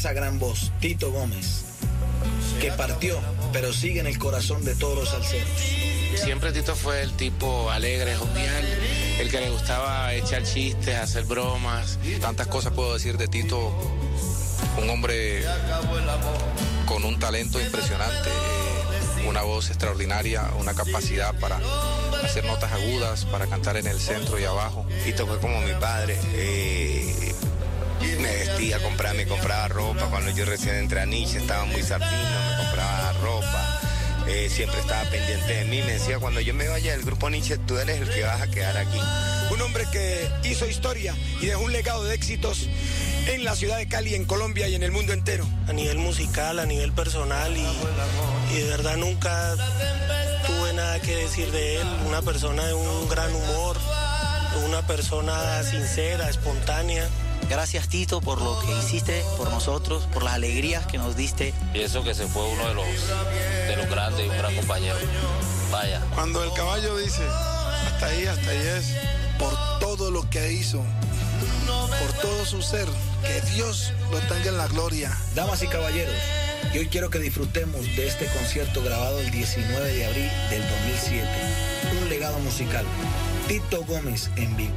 esa gran voz, Tito Gómez, que partió, pero sigue en el corazón de todos los salseros. Siempre Tito fue el tipo alegre, jovial, el que le gustaba echar chistes, hacer bromas. Tantas cosas puedo decir de Tito, un hombre con un talento impresionante, una voz extraordinaria, una capacidad para hacer notas agudas, para cantar en el centro y abajo. Tito fue como mi padre. Eh, me vestía, compraba, me compraba ropa. Cuando yo recién entré a Nietzsche estaba muy sardino, me compraba ropa. Eh, siempre estaba pendiente de mí. Me decía, cuando yo me vaya del grupo Nietzsche, tú eres el que vas a quedar aquí. Un hombre que hizo historia y dejó un legado de éxitos en la ciudad de Cali, en Colombia y en el mundo entero. A nivel musical, a nivel personal y, y de verdad nunca tuve nada que decir de él. Una persona de un gran humor, una persona sincera, espontánea. Gracias Tito por lo que hiciste por nosotros, por las alegrías que nos diste. Y eso que se fue uno de los, de los grandes y un gran compañero. Vaya. Cuando el caballo dice, hasta ahí, hasta ahí es, por todo lo que hizo, por todo su ser, que Dios lo tenga en la gloria. Damas y caballeros, y hoy quiero que disfrutemos de este concierto grabado el 19 de abril del 2007. Un legado musical. Tito Gómez en vivo.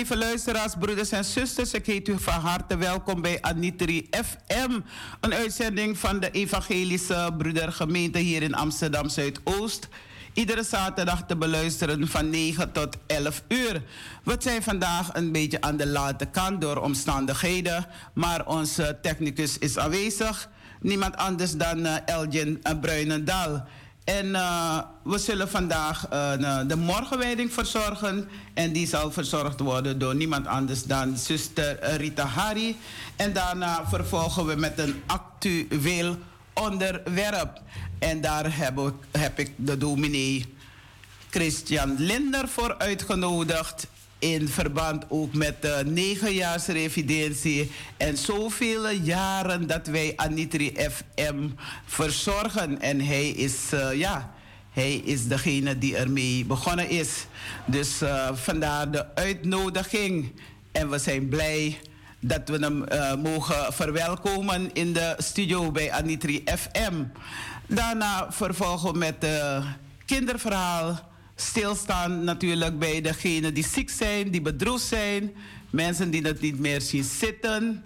Lieve luisteraars, broeders en zusters. Ik heet u van harte welkom bij Anitri FM. Een uitzending van de Evangelische Broedergemeente hier in Amsterdam Zuidoost. Iedere zaterdag te beluisteren van 9 tot 11 uur. We zijn vandaag een beetje aan de late kant door omstandigheden. Maar onze technicus is aanwezig. Niemand anders dan uh, Elgin Bruinendal. En uh, we zullen vandaag uh, de morgenwijding verzorgen. En die zal verzorgd worden door niemand anders dan zuster Rita Hari. En daarna vervolgen we met een actueel onderwerp. En daar heb, heb ik de dominee Christian Linder voor uitgenodigd in verband ook met de negenjaarsrevidentie en zoveel jaren dat wij Anitri FM verzorgen. En hij is, uh, ja, hij is degene die ermee begonnen is. Dus uh, vandaar de uitnodiging. En we zijn blij dat we hem uh, mogen verwelkomen in de studio bij Anitri FM. Daarna vervolgen met het kinderverhaal stilstaan natuurlijk bij degenen die ziek zijn, die bedroefd zijn. Mensen die het niet meer zien zitten.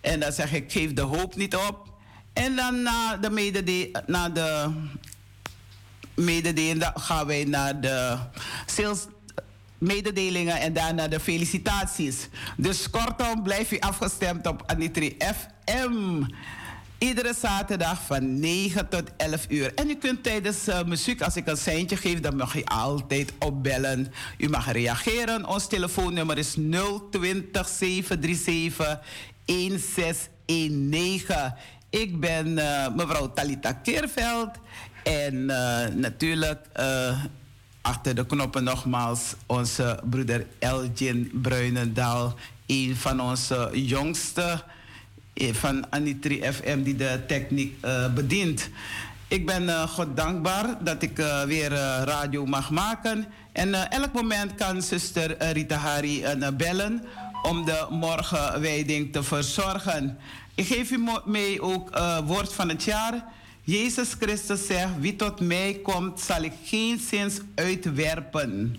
En dan zeg ik, geef de hoop niet op. En dan na de, medede na de mededeling gaan wij naar de sales mededelingen en daarna de felicitaties. Dus kortom, blijf je afgestemd op Anitri FM. Iedere zaterdag van 9 tot 11 uur. En u kunt tijdens uh, muziek, als ik een seintje geef, dan mag je altijd opbellen. U mag reageren. Ons telefoonnummer is 020 737 1619. Ik ben uh, mevrouw Talita Keerveld. En uh, natuurlijk achter de knoppen nogmaals onze broeder Elgin Bruinendaal. Een van onze jongste eh, van Anitri FM die de techniek uh, bedient. Ik ben uh, God dankbaar dat ik uh, weer radio mag maken. En elk moment kan zuster Rita Hari bellen om de morgenwijding te verzorgen. Ik geef u mee ook woord van het jaar. Jezus Christus zegt, wie tot mij komt, zal ik geen zins uitwerpen.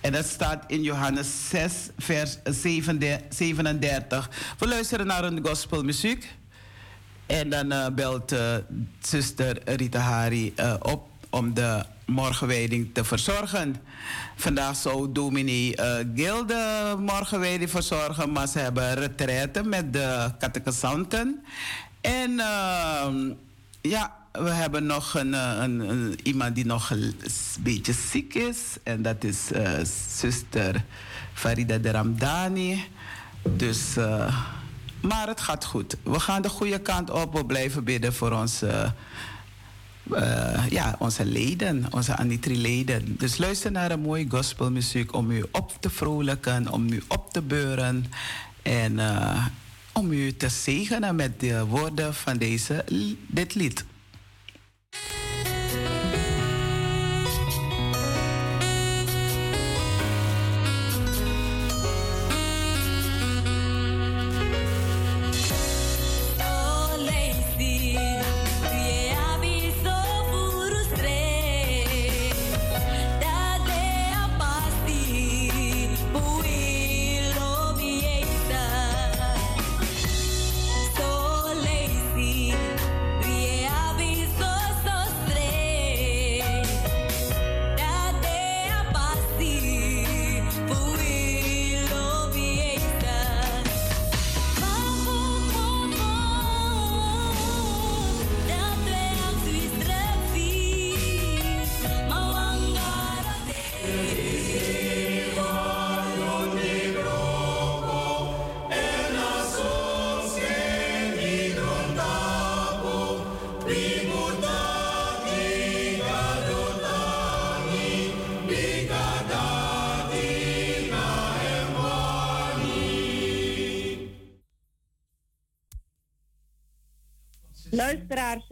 En dat staat in Johannes 6, vers 37. We luisteren naar een gospelmuziek. En dan uh, belt uh, zuster Rita Hari uh, op om de morgenwijding te verzorgen. Vandaag zou dominee uh, Gil de morgenwijding verzorgen, maar ze hebben retraite met de catechisanten. En ehm, ja, we hebben nog een, eh, een, een, iemand die nog een beetje ziek is. En dat is uh, zuster Farida de Ramdani. Dus, uh, maar het gaat goed. We gaan de goede kant op. We blijven bidden voor onze, uh, ja, onze leden, onze Anitri-leden. Dus luister naar een mooie gospelmuziek om u op te vrolijken, om u op te beuren. En om u te zegenen met de woorden van deze, dit lied. you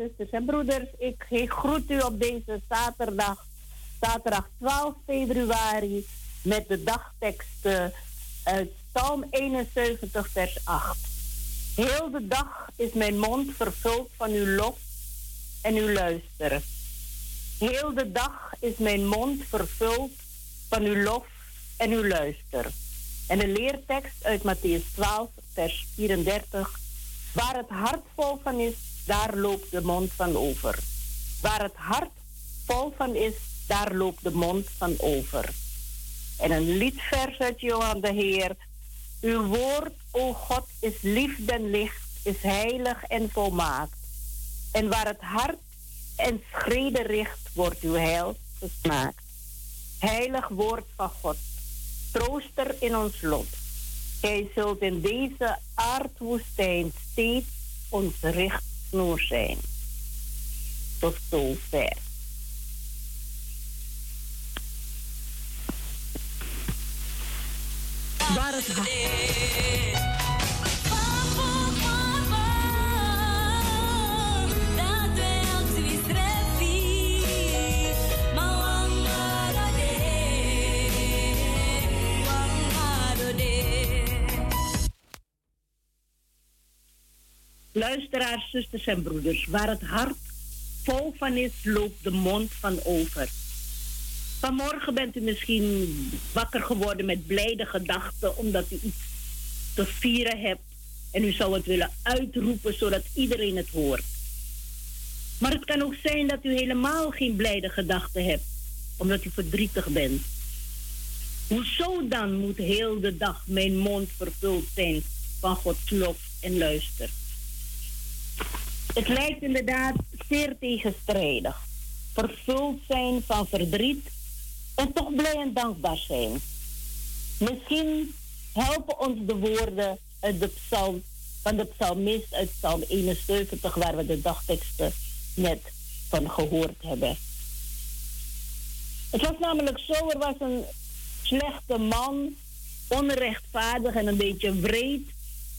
zusters en broeders. Ik groet u op deze zaterdag, zaterdag 12 februari, met de dagtekst uit Psalm 71, vers 8. Heel de dag is mijn mond vervuld van uw lof en uw luister. Heel de dag is mijn mond vervuld van uw lof en uw luister. En de leertekst uit Matthäus 12, vers 34. Waar het hart vol van is, daar loopt de mond van over. Waar het hart vol van is, daar loopt de mond van over. En een liedvers uit Johan de Heer. Uw woord, o God, is liefde en licht, is heilig en volmaakt. En waar het hart en schreden richt, wordt uw heil gesmaakt. Heilig woord van God, trooster in ons lot. Gij zult in deze aardwoestijn steeds ons richt snoer zijn. Tot zover. Waar Luisteraars, zusters en broeders, waar het hart vol van is, loopt de mond van over. Vanmorgen bent u misschien wakker geworden met blijde gedachten omdat u iets te vieren hebt en u zou het willen uitroepen zodat iedereen het hoort. Maar het kan ook zijn dat u helemaal geen blijde gedachten hebt omdat u verdrietig bent. Hoezo dan moet heel de dag mijn mond vervuld zijn van Gods lof en luister? Het lijkt inderdaad zeer tegenstrijdig. Vervuld zijn van verdriet en toch blij en dankbaar zijn. Misschien helpen ons de woorden uit de psalm, van de psalmist uit Psalm 71, waar we de dagteksten net van gehoord hebben. Het was namelijk zo, er was een slechte man, onrechtvaardig en een beetje wreed,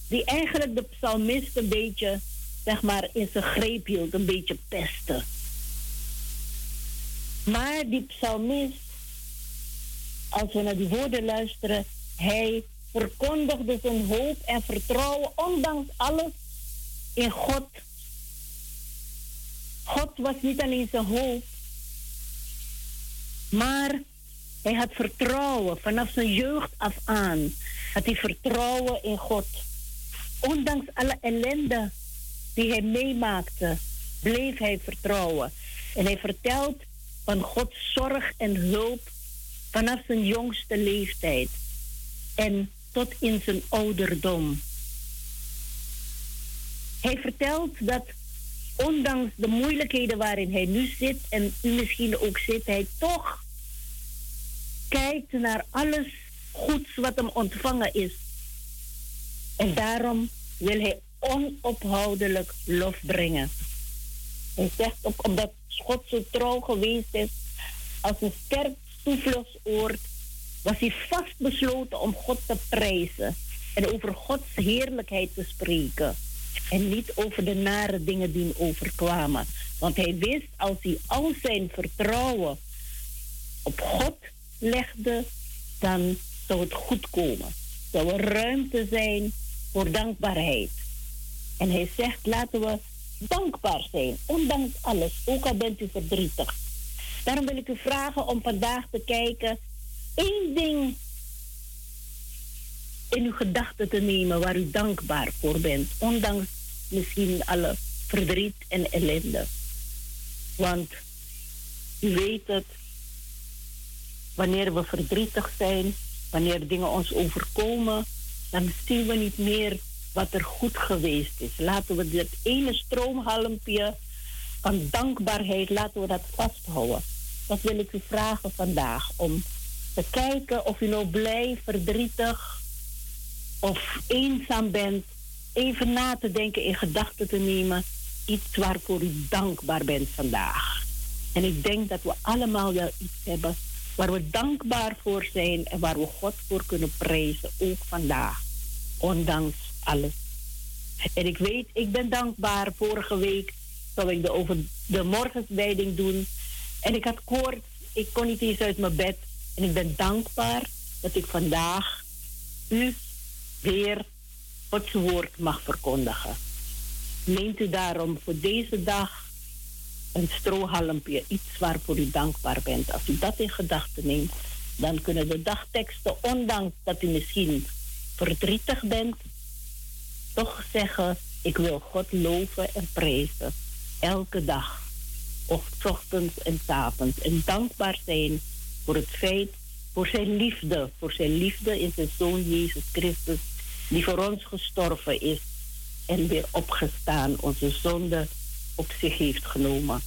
die eigenlijk de psalmist een beetje, zeg maar, in zijn greep hield, een beetje pesten. Maar die psalmist, als we naar die woorden luisteren, hij verkondigde zijn hoop en vertrouwen, ondanks alles, in God. God was niet alleen zijn hoop, maar hij had vertrouwen vanaf zijn jeugd af aan. Had hij vertrouwen in God. Ondanks alle ellende die hij meemaakte, bleef hij vertrouwen. En hij vertelt van Gods zorg en hulp vanaf zijn jongste leeftijd en tot in zijn ouderdom. Hij vertelt dat ondanks de moeilijkheden waarin hij nu zit en u misschien ook zit, hij toch kijkt naar alles goeds wat hem ontvangen is. En daarom wil hij onophoudelijk lof brengen. Hij zegt ook omdat God zo trouw geweest is als een sterk toevluchtsoord, was hij vastbesloten om God te prijzen en over Gods heerlijkheid te spreken. En niet over de nare dingen die hem overkwamen. Want hij wist als hij al zijn vertrouwen op God legde, dan zou het goed komen. Zou er ruimte zijn voor dankbaarheid. En hij zegt, laten we dankbaar zijn, ondanks alles, ook al bent u verdrietig. Daarom wil ik u vragen om vandaag te kijken, één ding in uw gedachten te nemen waar u dankbaar voor bent, ondanks misschien alle verdriet en ellende. Want u weet het, wanneer we verdrietig zijn, wanneer dingen ons overkomen, dan zien we niet meer wat er goed geweest is. Laten we dit ene stroomhalmpje van dankbaarheid, laten we dat vasthouden. Dat wil ik u vragen vandaag, om te kijken of u nou blij, verdrietig of eenzaam bent. Even na te denken, in gedachten te nemen, iets waarvoor u dankbaar bent vandaag. En ik denk dat we allemaal wel iets hebben waar we dankbaar voor zijn en waar we God voor kunnen prijzen, ook vandaag, ondanks alles. En ik weet, ik ben dankbaar. Vorige week zou ik de over de doen. En ik had koorts, ik kon niet eens uit mijn bed. En ik ben dankbaar dat ik vandaag u weer Gods woord mag verkondigen. Neemt u daarom voor deze dag een strohalmpje, iets waarvoor u dankbaar bent. Als u dat in gedachten neemt, dan kunnen de dagteksten, ondanks dat u misschien verdrietig bent, toch zeggen: Ik wil God loven en prijzen. Elke dag, ochtends en avonds. En dankbaar zijn voor het feit, voor zijn liefde, voor zijn liefde in zijn zoon Jezus Christus, die voor ons gestorven is en weer opgestaan, onze zonde op zich heeft genomen.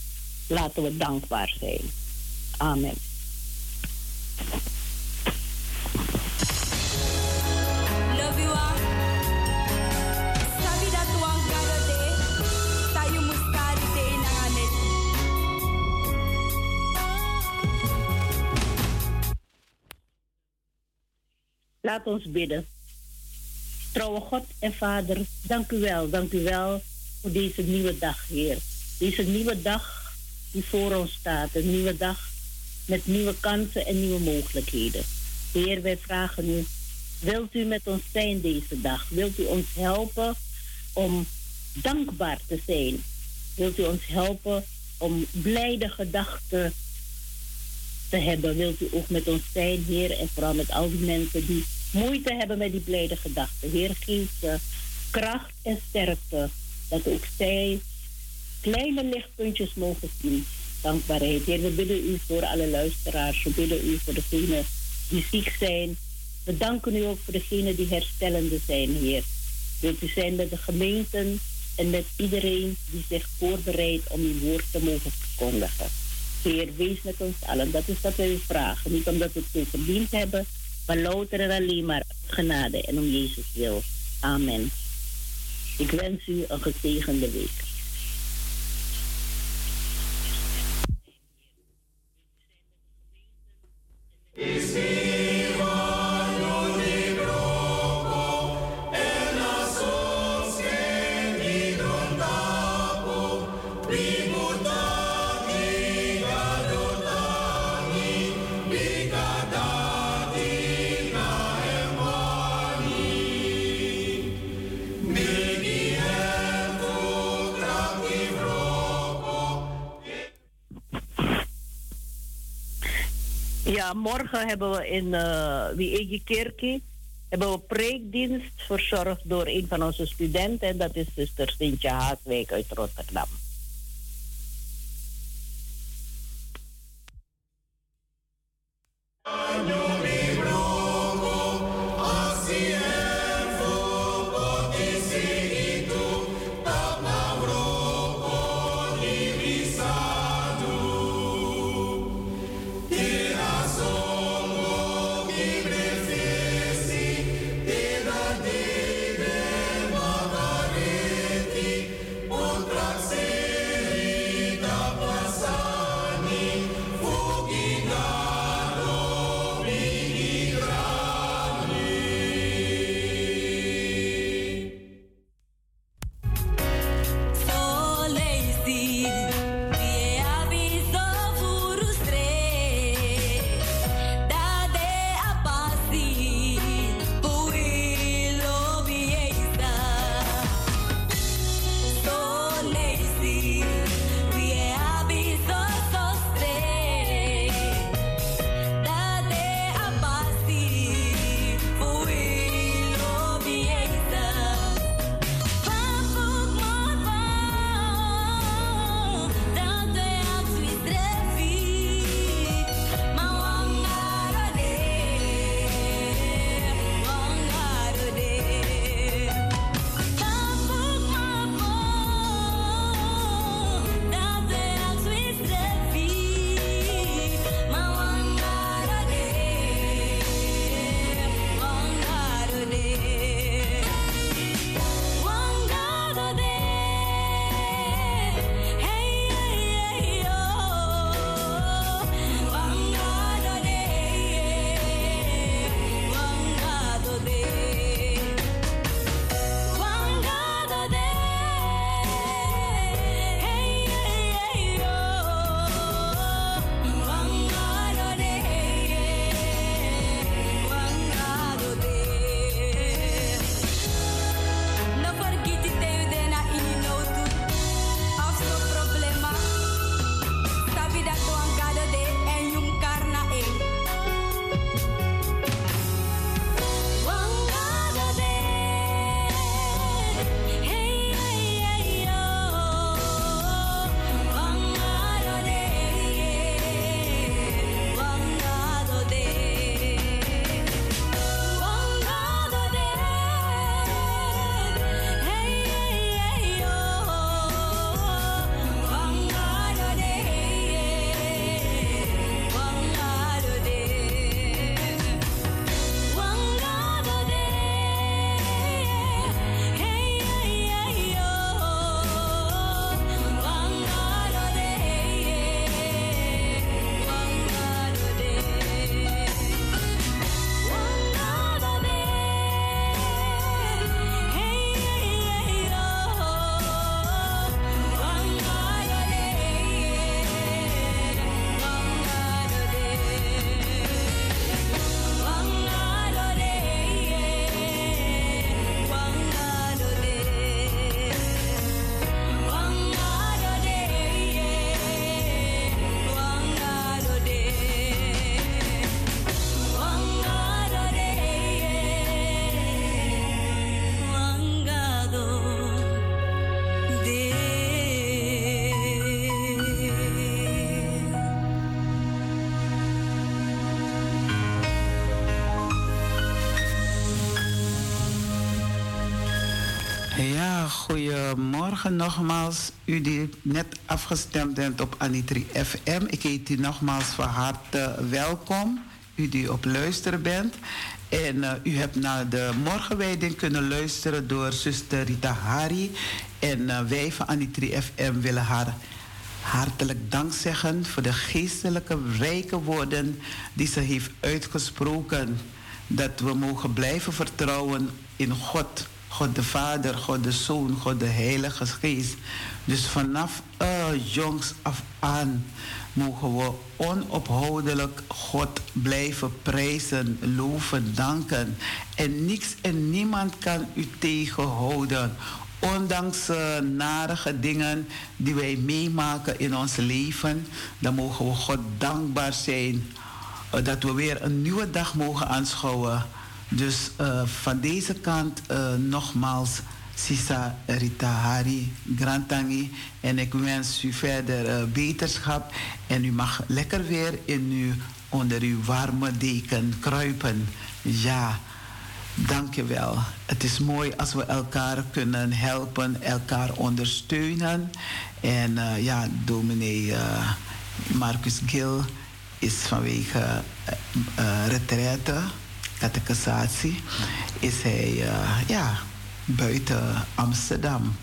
Laten we dankbaar zijn. Amen. Laat ons bidden. Trouwe God en Vader, dank u wel, dank u wel voor deze nieuwe dag, Heer. Deze nieuwe dag die voor ons staat. Een nieuwe dag met nieuwe kansen en nieuwe mogelijkheden. Heer, wij vragen u, wilt u met ons zijn deze dag? Wilt u ons helpen om dankbaar te zijn? Wilt u ons helpen om blijde gedachten te hebben? Wilt u ook met ons zijn, Heer, en vooral met al die mensen die moeite hebben met die blijde gedachten. Heer, geef ze kracht en sterkte, dat ook zij kleine lichtpuntjes mogen zien. Dankbaarheid. Heer, we bidden u voor alle luisteraars. We bidden u voor degenen die ziek zijn. We danken u ook voor degenen die herstellende zijn, Heer. Wilt u zijn met de gemeenten en met iedereen die zich voorbereidt om uw woord te mogen verkondigen. Heer, wees met ons allen. Dat is wat wij vragen. Niet omdat we het zo verdiend hebben, maar louter en alleen maar genade en om Jezus wil. Amen. Ik wens u een gezegende week. Morgen hebben we in uh, Wiege Kerkie hebben we preekdienst verzorgd door een van onze studenten. En dat is zuster Sintje Haaswijk uit Rotterdam. Goedemorgen nogmaals. U die net afgestemd bent op Anitri FM. Ik heet u nogmaals van harte welkom. U die op luisteren bent. En uh, u hebt naar de morgenwijding kunnen luisteren door zuster Rita Hari. En uh, wij van Anitri FM willen haar hartelijk dank zeggen voor de geestelijke rijke woorden die ze heeft uitgesproken. Dat we mogen blijven vertrouwen in God. God de Vader, God de Zoon, God de Heilige Geest. Dus vanaf uh, jongs af aan mogen we onophoudelijk God blijven prijzen, loven, danken. En niks en niemand kan u tegenhouden. Ondanks uh, narige dingen die wij meemaken in ons leven, dan mogen we God dankbaar zijn uh, dat we weer een nieuwe dag mogen aanschouwen. Dus uh, van deze kant nogmaals Sisa Rita Hari Grantangi. En ik wens u verder uh, beterschap. En u mag lekker weer in uw, onder uw warme deken kruipen. Ja, dankjewel. Het is mooi als we elkaar kunnen helpen, elkaar ondersteunen. En ja, dominee uh, Marcus Gil is vanwege uh, retraite, catechisatie, is hij ja buiten Amsterdam.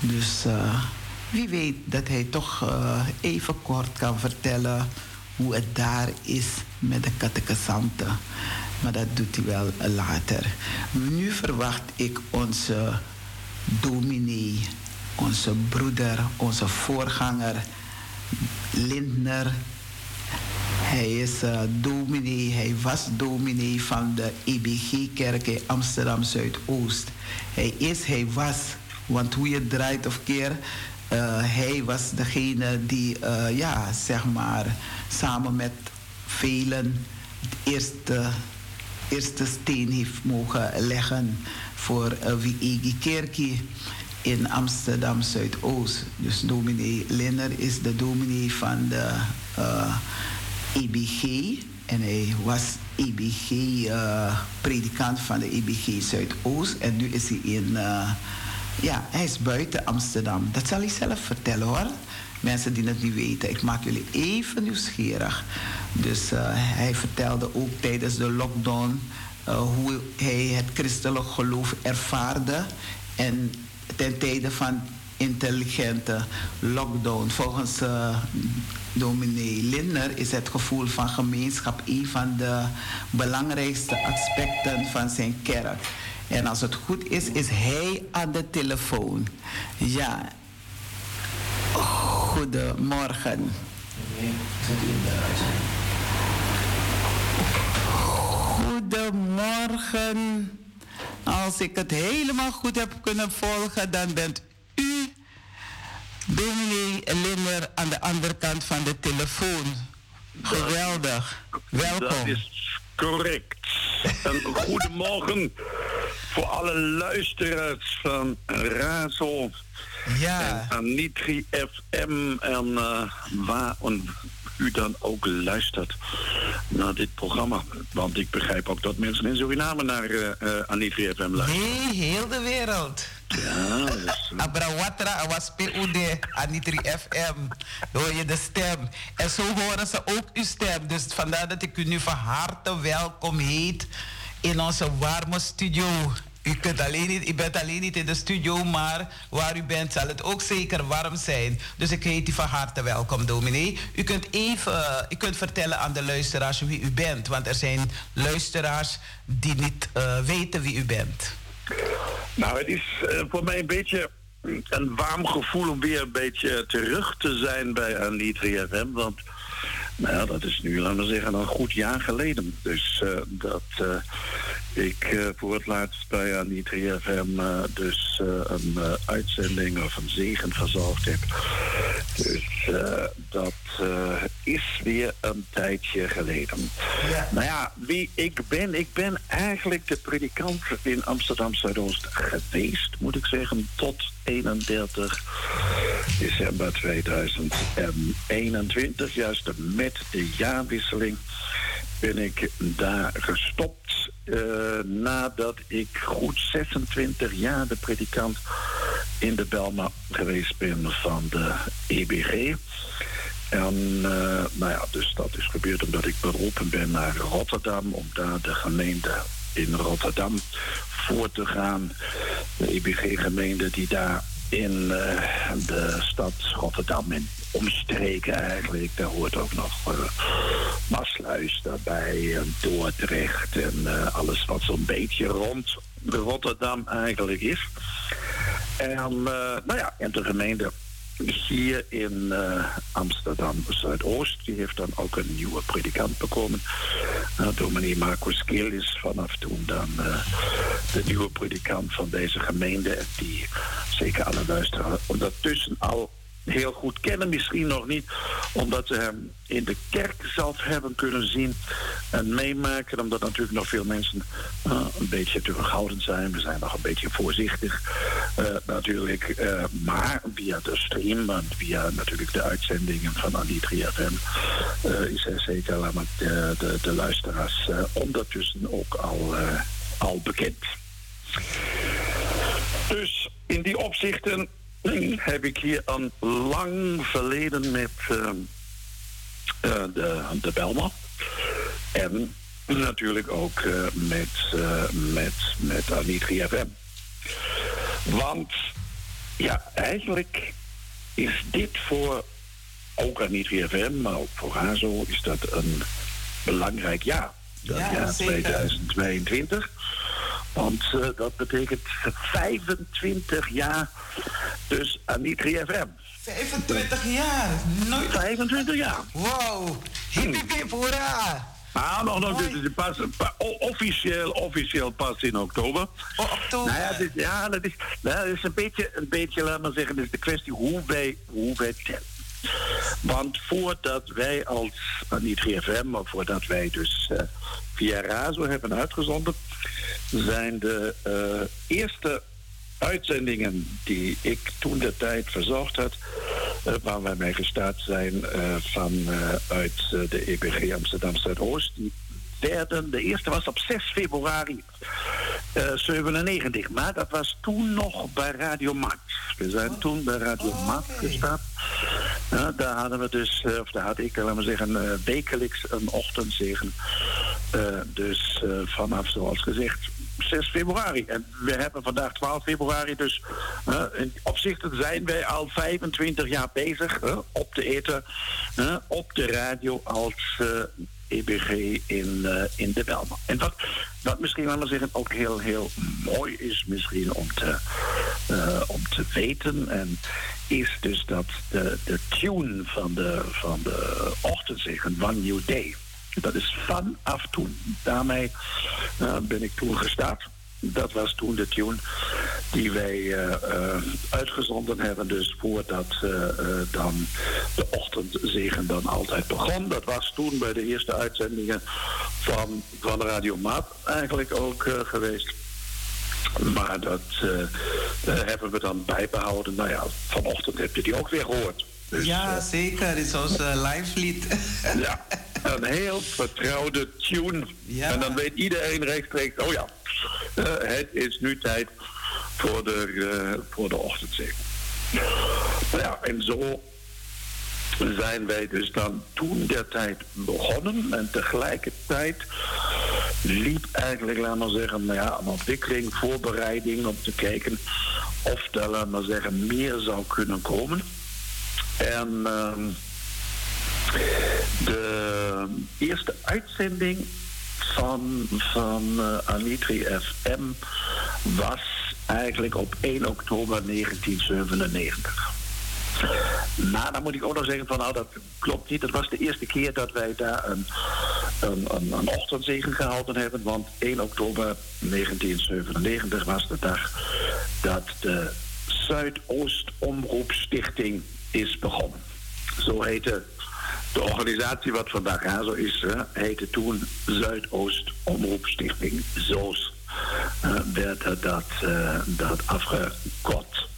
Dus uh, wie weet dat hij toch uh, even kort kan vertellen hoe het daar is met de catechisanten. Maar dat doet hij wel later. Nu verwacht ik onze dominee, onze broeder, onze voorganger Lindner hij is uh, dominee, hij was dominee van de IBG-kerk in Amsterdam Zuidoost. Hij is, hij was, want hoe je draait of keer, uh, hij was degene die, uh, ja, zeg maar, samen met velen het eerste, eerste steen heeft mogen leggen voor uh, Wiegi Kerkie in Amsterdam Zuidoost. Dus dominee Linner is de dominee van de EBG. En hij was EBG-predikant uh, van de EBG Zuidoost. En nu is hij in. Uh, ja, hij is buiten Amsterdam. Dat zal hij zelf vertellen hoor. Mensen die het niet weten. Ik maak jullie even nieuwsgierig. Dus hij vertelde ook tijdens de lockdown. hoe hij het christelijk geloof ervaarde. En ten tijde van intelligente lockdown. Volgens uh, dominee Lindner is het gevoel van gemeenschap een van de belangrijkste aspecten van zijn kerk. En als het goed is, is hij aan de telefoon. Ja. Goedemorgen. Goedemorgen. Als ik het helemaal goed heb kunnen volgen, dan bent Dominee Limmer aan de andere kant van de telefoon. Geweldig. Welkom. Dat is correct. Een goedemorgen voor alle luisteraars van Razo. Ja. En Anitri FM en uh, waar u dan ook luistert naar dit programma. Want ik begrijp ook dat mensen in Suriname naar uh, uh, Anitri FM luisteren. Nee, heel de wereld. Ja, dus... Abrawatra was PUD, Anitri FM. Hoor je de stem. En zo horen ze ook uw stem. Dus vandaar dat ik u nu van harte welkom heet in onze warme studio. U, kunt alleen niet, bent alleen niet in de studio, maar waar u bent zal het ook zeker warm zijn. Dus ik heet u van harte welkom, dominee. U kunt even u kunt vertellen aan de luisteraars wie u bent. Want er zijn luisteraars die niet uh, weten wie u bent. Nou, het is uh, voor mij een beetje een warm gevoel om weer een beetje terug te zijn bij Anitri FM. Want nou dat is nu, laten we zeggen, een goed jaar geleden. Dus uh, dat ik uh, voor het laatst bij Anitri FM uh, dus uh, een uitzending of een zegen verzorgd heb. Dus dat is weer een tijdje geleden. Ja. Nou ja, wie ik ben, ik ben eigenlijk de predikant in Amsterdam Zuidoost geweest, moet ik zeggen, tot 31 december 2021, juist met de jaarwisseling ben ik daar gestopt nadat ik goed 26 jaar de predikant in de Belma geweest ben van de EBG. En nou ja, dus dat is gebeurd omdat ik beroepen ben naar Rotterdam om daar de gemeente in Rotterdam voor te gaan. De EBG-gemeente die daar in de stad Rotterdam in omstreken eigenlijk. Daar hoort ook nog uh, Maasluis daarbij en Dordrecht en uh, alles wat zo'n beetje rond Rotterdam eigenlijk is. En nou ja, en de gemeente hier in Amsterdam Zuidoost, die heeft dan ook een nieuwe predikant bekomen. Uh, dominee Marcus Keel is vanaf toen dan de nieuwe predikant van deze gemeente. Die zeker alle luisteraars ondertussen al heel goed kennen. Misschien nog niet omdat ze hem in de kerk zelf hebben kunnen zien en meemaken. Omdat natuurlijk nog veel mensen uh, een beetje terughoudend zijn. We zijn nog een beetje voorzichtig uh, natuurlijk. Uh, maar via de stream en via natuurlijk de uitzendingen van Anitri FM... is hij zeker de, de, de luisteraars ondertussen ook al, al bekend. Dus in die opzichten heb ik hier een lang verleden met uh, uh, de, de Belma. En natuurlijk ook uh, met, met, met Anitri FM. Want ja, eigenlijk is dit voor ook Anitri FM, maar ook voor Hazo is dat een belangrijk jaar. Dat ja, jaar 2022. Want uh, dat betekent 25 jaar dus Anitri FM. 25 jaar? Nooit... 25 jaar. Wow. Hip hip hip, hoera. Ah, nog, nog, dit is pas, pa, officieel, officieel pas in oktober. Oh, oktober. Nou ja, dit, ja dat, is, nou, dat is een beetje, een beetje, laat maar zeggen, is de kwestie hoe wij, hoe wij tellen. Want voordat wij als, niet GFM, maar voordat wij dus uh, via Razo hebben uitgezonden, zijn de uh, eerste uitzendingen die ik toen de tijd verzorgd had, uh, waar wij mee gestart zijn uh, van uh, uit de EBG Amsterdam Zuidoost. Die werden, de eerste was op 6 februari 97, maar dat was toen nog bij Radio Max. We zijn oh. toen bij Radio oh, Max okay. gestart. daar hadden we dus, of daar had ik, laten we zeggen, wekelijks een ochtendzegen. Dus vanaf, zoals gezegd, 6 februari. En we hebben vandaag 12 februari, dus uh, in opzichten zijn wij al 25 jaar bezig op de eten, op de radio als EBG in, in de Belma. En wat, wat misschien, laten we zeggen, ook heel, heel mooi is misschien om te, om te weten. En is dus dat de, de tune van de, van de ochtendzegen, One New Day dat is vanaf toen. Daarmee uh, ben ik toen gestart. Dat was toen de tune die wij uh, uh, uitgezonden hebben. Dus voordat dan de ochtendzegen dan altijd begon. Dat was toen bij de eerste uitzendingen van, van Radio Maat eigenlijk ook geweest. Maar dat hebben we dan bijbehouden. Nou ja, vanochtend heb je die ook weer gehoord. Ja, zeker. Het is ons live lied. ja, een heel vertrouwde tune. Ja. En dan weet iedereen rechtstreeks, oh ja, uh, het is nu tijd voor de, uh, voor de ochtendzee. Nou ja, en zo zijn wij dus dan toen der tijd begonnen. En tegelijkertijd liep eigenlijk, laat maar zeggen, nou ja, een ontwikkeling, voorbereiding om te kijken of er, laat maar zeggen, meer zou kunnen komen. En... Uh, de eerste uitzending van, van uh, Anitri FM was eigenlijk op 1 oktober 1997. Nou, dan moet ik ook nog zeggen van nou, dat klopt niet. Dat was de eerste keer dat wij daar een, een, een, een ochtendzegen gehouden hebben. Want 1 oktober 1997 was de dag dat de Zuidoost Omroepstichting is begonnen. Zo heette de organisatie wat vandaag AZO is, heette toen Zuidoost Omroepstichting. ZOOS uh, werd dat, uh, dat afgekort.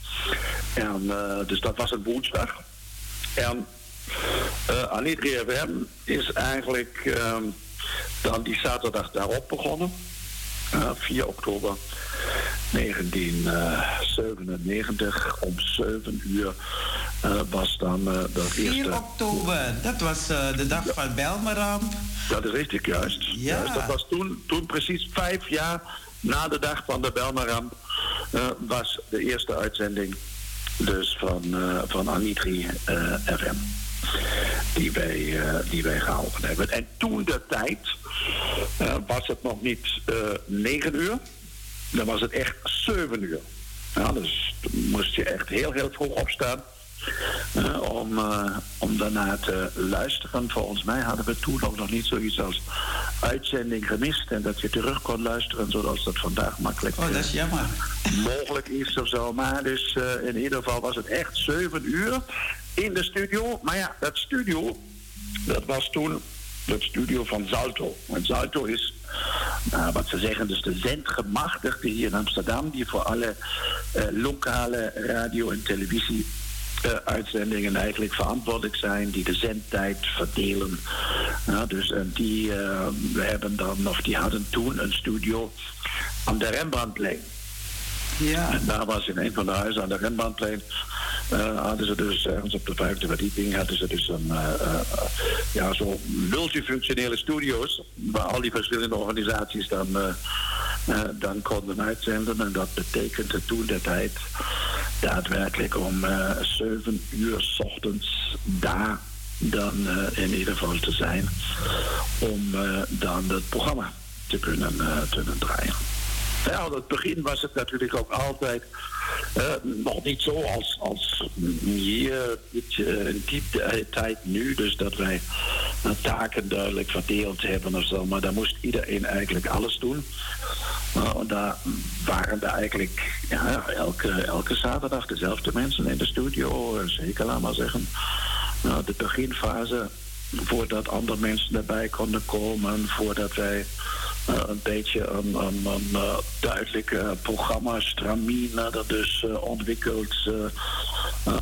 En, dus dat was een woensdag. En Anitri FM is eigenlijk ehm, dan die zaterdag daarop begonnen. 4 oktober 1997 om 7 uur was dan dat eerste... 4 oktober, dat was de dag van Belmeramp. Dat is richtig, juist. Ja. Juist, dat was toen, toen precies vijf jaar na de dag van de Belmeramp was de eerste uitzending dus van, van Anitri FM. Die wij, uh, die wij gehouden hebben. En toen de tijd was het nog niet negen uur. Dan was het echt zeven uur. Ja, dus moest je echt heel, heel vroeg opstaan. Uh, om, uh, om daarna te luisteren. Volgens mij hadden we toen ook nog niet zoiets als uitzending gemist. En dat je terug kon luisteren zoals dat vandaag makkelijk oh, dat is jammer. mogelijk is of zo. Maar dus uh, in ieder geval was het echt zeven uur in de studio. Maar ja, dat studio, dat was toen het studio van Zalto. En Zalto is, nou, wat ze zeggen, dus de zendgemachtigde hier in Amsterdam, die voor alle uh, lokale radio en televisie uh, uitzendingen eigenlijk verantwoordelijk zijn, die de zendtijd verdelen. Ja, dus en die uh, hebben dan, of die hadden toen een studio aan de Rembrandtplein. Ja. En daar was in een van de huizen aan de Rembrandtplein. Uh, hadden ze dus ergens op de vijfde verdieping hadden ze dus een uh, ja, zo multifunctionele studio's waar al die verschillende organisaties dan, dan konden uitzenden. En dat betekende toen de tijd daadwerkelijk om zeven uur s ochtends daar dan in ieder geval te zijn om dan het programma te kunnen, te kunnen draaien. Ja, aan het begin was het natuurlijk ook altijd nog niet zo als, als hier uh, in die tijd nu. Dus dat wij taken duidelijk verdeeld hebben of zo. Maar daar moest iedereen eigenlijk alles doen. en daar waren er eigenlijk ja, elke, elke zaterdag dezelfde mensen in de studio. Zeker, laat maar zeggen. Nou, de beginfase voordat andere mensen erbij konden komen, voordat wij een beetje een, een, een uh, duidelijk programma, stramine, dat dus ontwikkeld.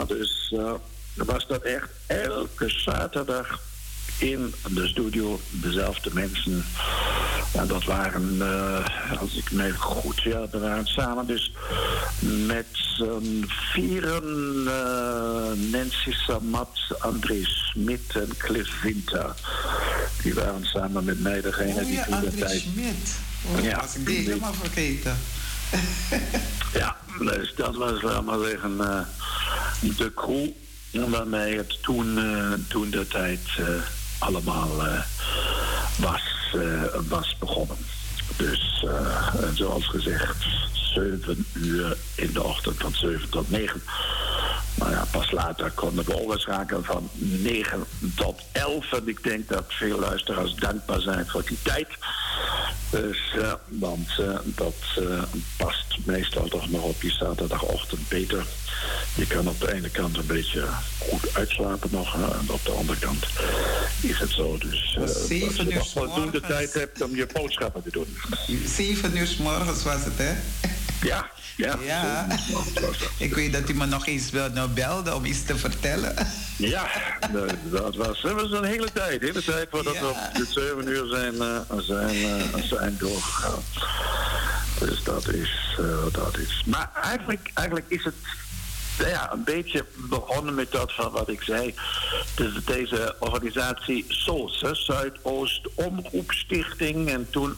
dus was dat echt elke zaterdag in de studio dezelfde mensen. En dat waren, uh, als ik me goed ja, we waren samen dus met z'n vieren, uh, Nancy Samat, André Smit en Cliff Winter. Die waren samen met mij degene oh, die toen de tijd... Smit. Oh, ja, was ik die helemaal vergeten. ja, dus dat was, laat maar zeggen, uh, de crew waarmee het toen, toen de tijd allemaal uh, was, uh, was begonnen. Dus uh, zoals gezegd, 7 uur in de ochtend van 7 tot 9. Maar ja, pas later konden we overschakelen van 9 tot 11. En ik denk dat veel luisteraars dankbaar zijn voor die tijd. Dus, uh, want uh, dat uh, past meestal toch nog op je zaterdagochtend beter. Je kan op de ene kant een beetje goed uitslapen nog. En op de andere kant is het zo. Dus als je nog voldoende tijd hebt om je boodschappen te doen. 7 uur s morgens was het, hè? Ja, ja. ja. Ik weet dat u me nog eens nou belde om iets te vertellen. Ja, dat was, dat was een hele tijd. De hele tijd voordat ja. we op de 7 uur zijn, uh, zijn, uh, zijn doorgegaan. Dus dat is, uh, dat is. Maar eigenlijk, eigenlijk is het ja, een beetje begonnen met dat van wat ik zei. Dus deze organisatie SOS, Zuidoost Omroepstichting. En toen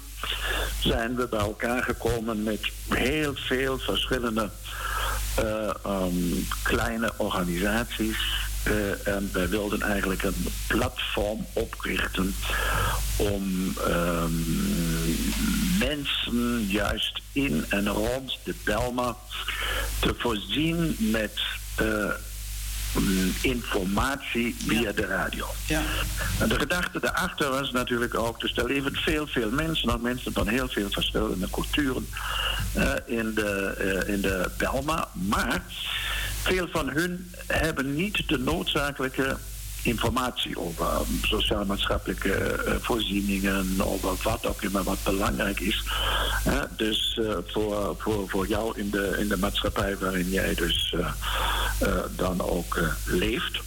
zijn we bij elkaar gekomen met heel veel verschillende uh, um, kleine organisaties. Uh, en wij wilden eigenlijk een platform oprichten om um, mensen juist in en rond de Belma te voorzien met uh, informatie via ja. de radio. Ja. En de gedachte daarachter was natuurlijk ook, dus er leven veel, veel mensen, ook mensen van heel veel verschillende culturen uh, in, de, uh, in de Belma, maar veel van hun hebben niet de noodzakelijke informatie over sociaal-maatschappelijke uh, voorzieningen, over wat ook immer wat belangrijk is. Uh, dus uh, voor, voor, voor jou in de, in de maatschappij waarin jij dus dan ook leeft.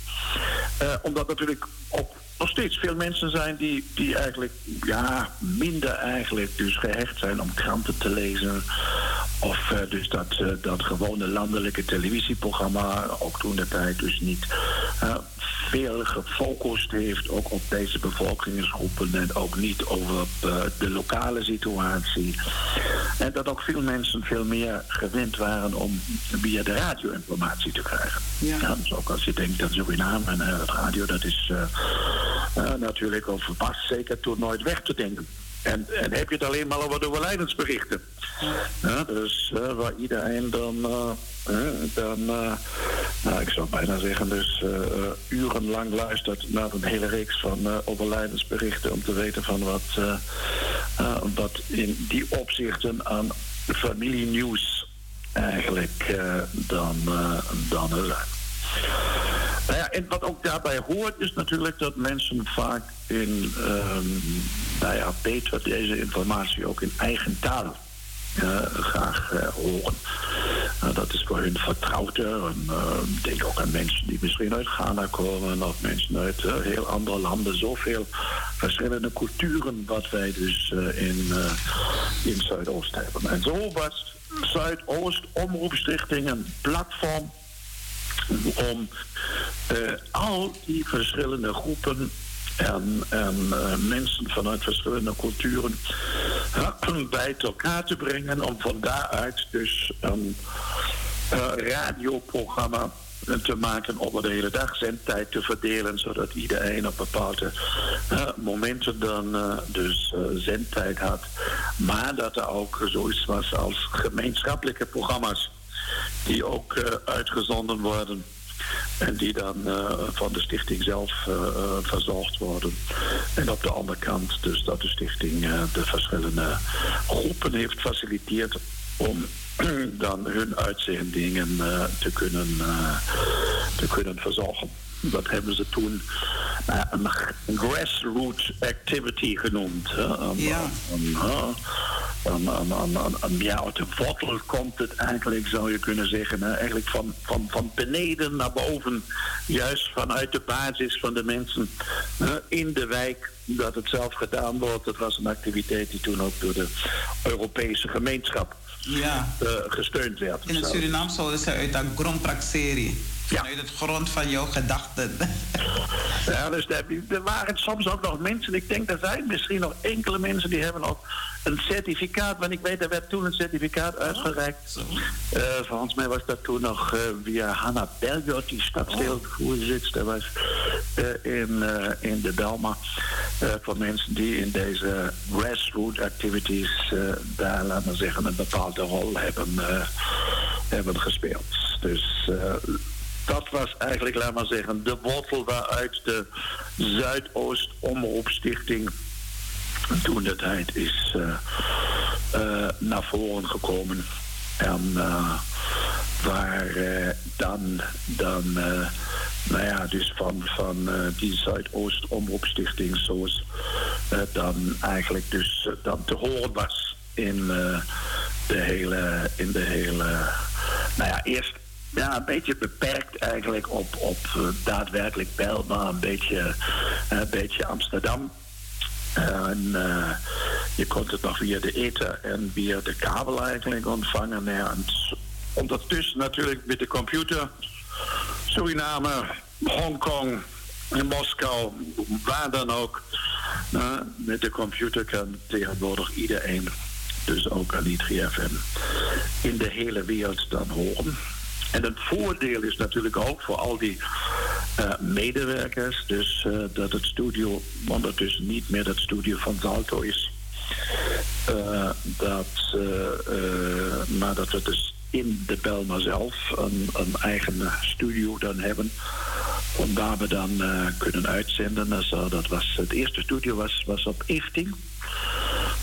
omdat natuurlijk ook nog steeds veel mensen zijn die, die eigenlijk ja, minder eigenlijk dus gehecht zijn om kranten te lezen. Of dus dat, dat gewone landelijke televisieprogramma, ook toen de tijd dus niet veel gefocust heeft ook op deze bevolkingsgroepen en ook niet over de lokale situatie. En dat ook veel mensen veel meer gewend waren om via de radio informatie te krijgen. Ja. ja dus ook als je denkt aan Suriname en het radio, dat is natuurlijk over pas zeker toen nooit weg te denken. En, en heb je het alleen maar over de overlijdensberichten. Ja, dus uh, waar iedereen dan, uh, dan nou, ik zou bijna zeggen, dus urenlang luistert naar een hele reeks van overlijdensberichten om te weten van wat, wat in die opzichten aan familienieuws eigenlijk dan, dan er. Nou ja, en wat ook daarbij hoort is natuurlijk dat mensen vaak in, um, nou ja, beter deze informatie ook in eigen taal uh, graag uh, horen. Uh, dat is voor hun vertrouwder. En, denk ook aan mensen die misschien uit Ghana komen of mensen uit heel andere landen. Zoveel verschillende culturen wat wij dus in, in Zuidoost hebben. En zo was Zuidoost Omroepstichting een platform om uh, al die verschillende groepen en, en uh, mensen vanuit verschillende culturen uh, bij elkaar te brengen om van daaruit dus een radioprogramma te maken over de hele dag zendtijd te verdelen, zodat iedereen op bepaalde momenten dan dus zendtijd had. Maar dat er ook zoiets was als gemeenschappelijke programma's die ook uh, uitgezonden worden. En die dan uh, van de stichting zelf uh, verzorgd worden. En op de andere kant dus dat de stichting de verschillende groepen heeft faciliteerd om dan hun uitzendingen te, kunnen, te kunnen verzorgen. Dat hebben ze toen een grassroots activity genoemd. Aan, ja, uit de wortel komt het eigenlijk, zou je kunnen zeggen. Hè? Eigenlijk van, van, van beneden naar boven. Juist vanuit de basis van de mensen in de wijk. Dat het zelf gedaan wordt. Dat was een activiteit die toen ook door de Europese gemeenschap ja. Uh, gesteund werd. In het Suriname zouden ze uit de Grondpraxerie. Vanuit het grond van jouw gedachten. Ja, dus er waren soms ook nog mensen, ik denk er zijn misschien nog enkele mensen die hebben ook een certificaat, want ik weet, er werd toen een certificaat oh, uitgereikt. Uh, volgens mij was dat toen nog uh, via Hanna Belgert, die stadsdeelvoorzitter was uh, in, in de Belma. voor mensen die in deze grassroots activities daar, laten we zeggen, een bepaalde rol hebben, hebben gespeeld. Dus dat was eigenlijk, laat maar zeggen, de wortel waaruit de Zuidoost Omroepstichting toen de tijd is uh, uh, naar voren gekomen. En uh, waar dan, dan nou ja, dus van, van die Zuidoost Omroepstichting zoals dan eigenlijk dus dan te horen was in de hele, in de hele, nou ja, eerst ja, een beetje beperkt eigenlijk op, op daadwerkelijk Bijlmer, een beetje, een beetje Amsterdam. En uh, je kon het nog via de ether en via de kabel eigenlijk ontvangen. En ondertussen natuurlijk met de computer. Suriname, Hongkong, Moskou, waar dan ook. Uh, met de computer kan tegenwoordig iedereen, dus ook Alitri FM, in de hele wereld dan horen. En het voordeel is natuurlijk ook voor al die uh, medewerkers, dus uh, dat het studio ondertussen niet meer het studio van Zalto is. Uh, dat, maar dat we dus in de Belma zelf een, een eigen studio dan hebben. Om daar we dan kunnen uitzenden. Dus, dat was, het eerste studio was, was op Efting.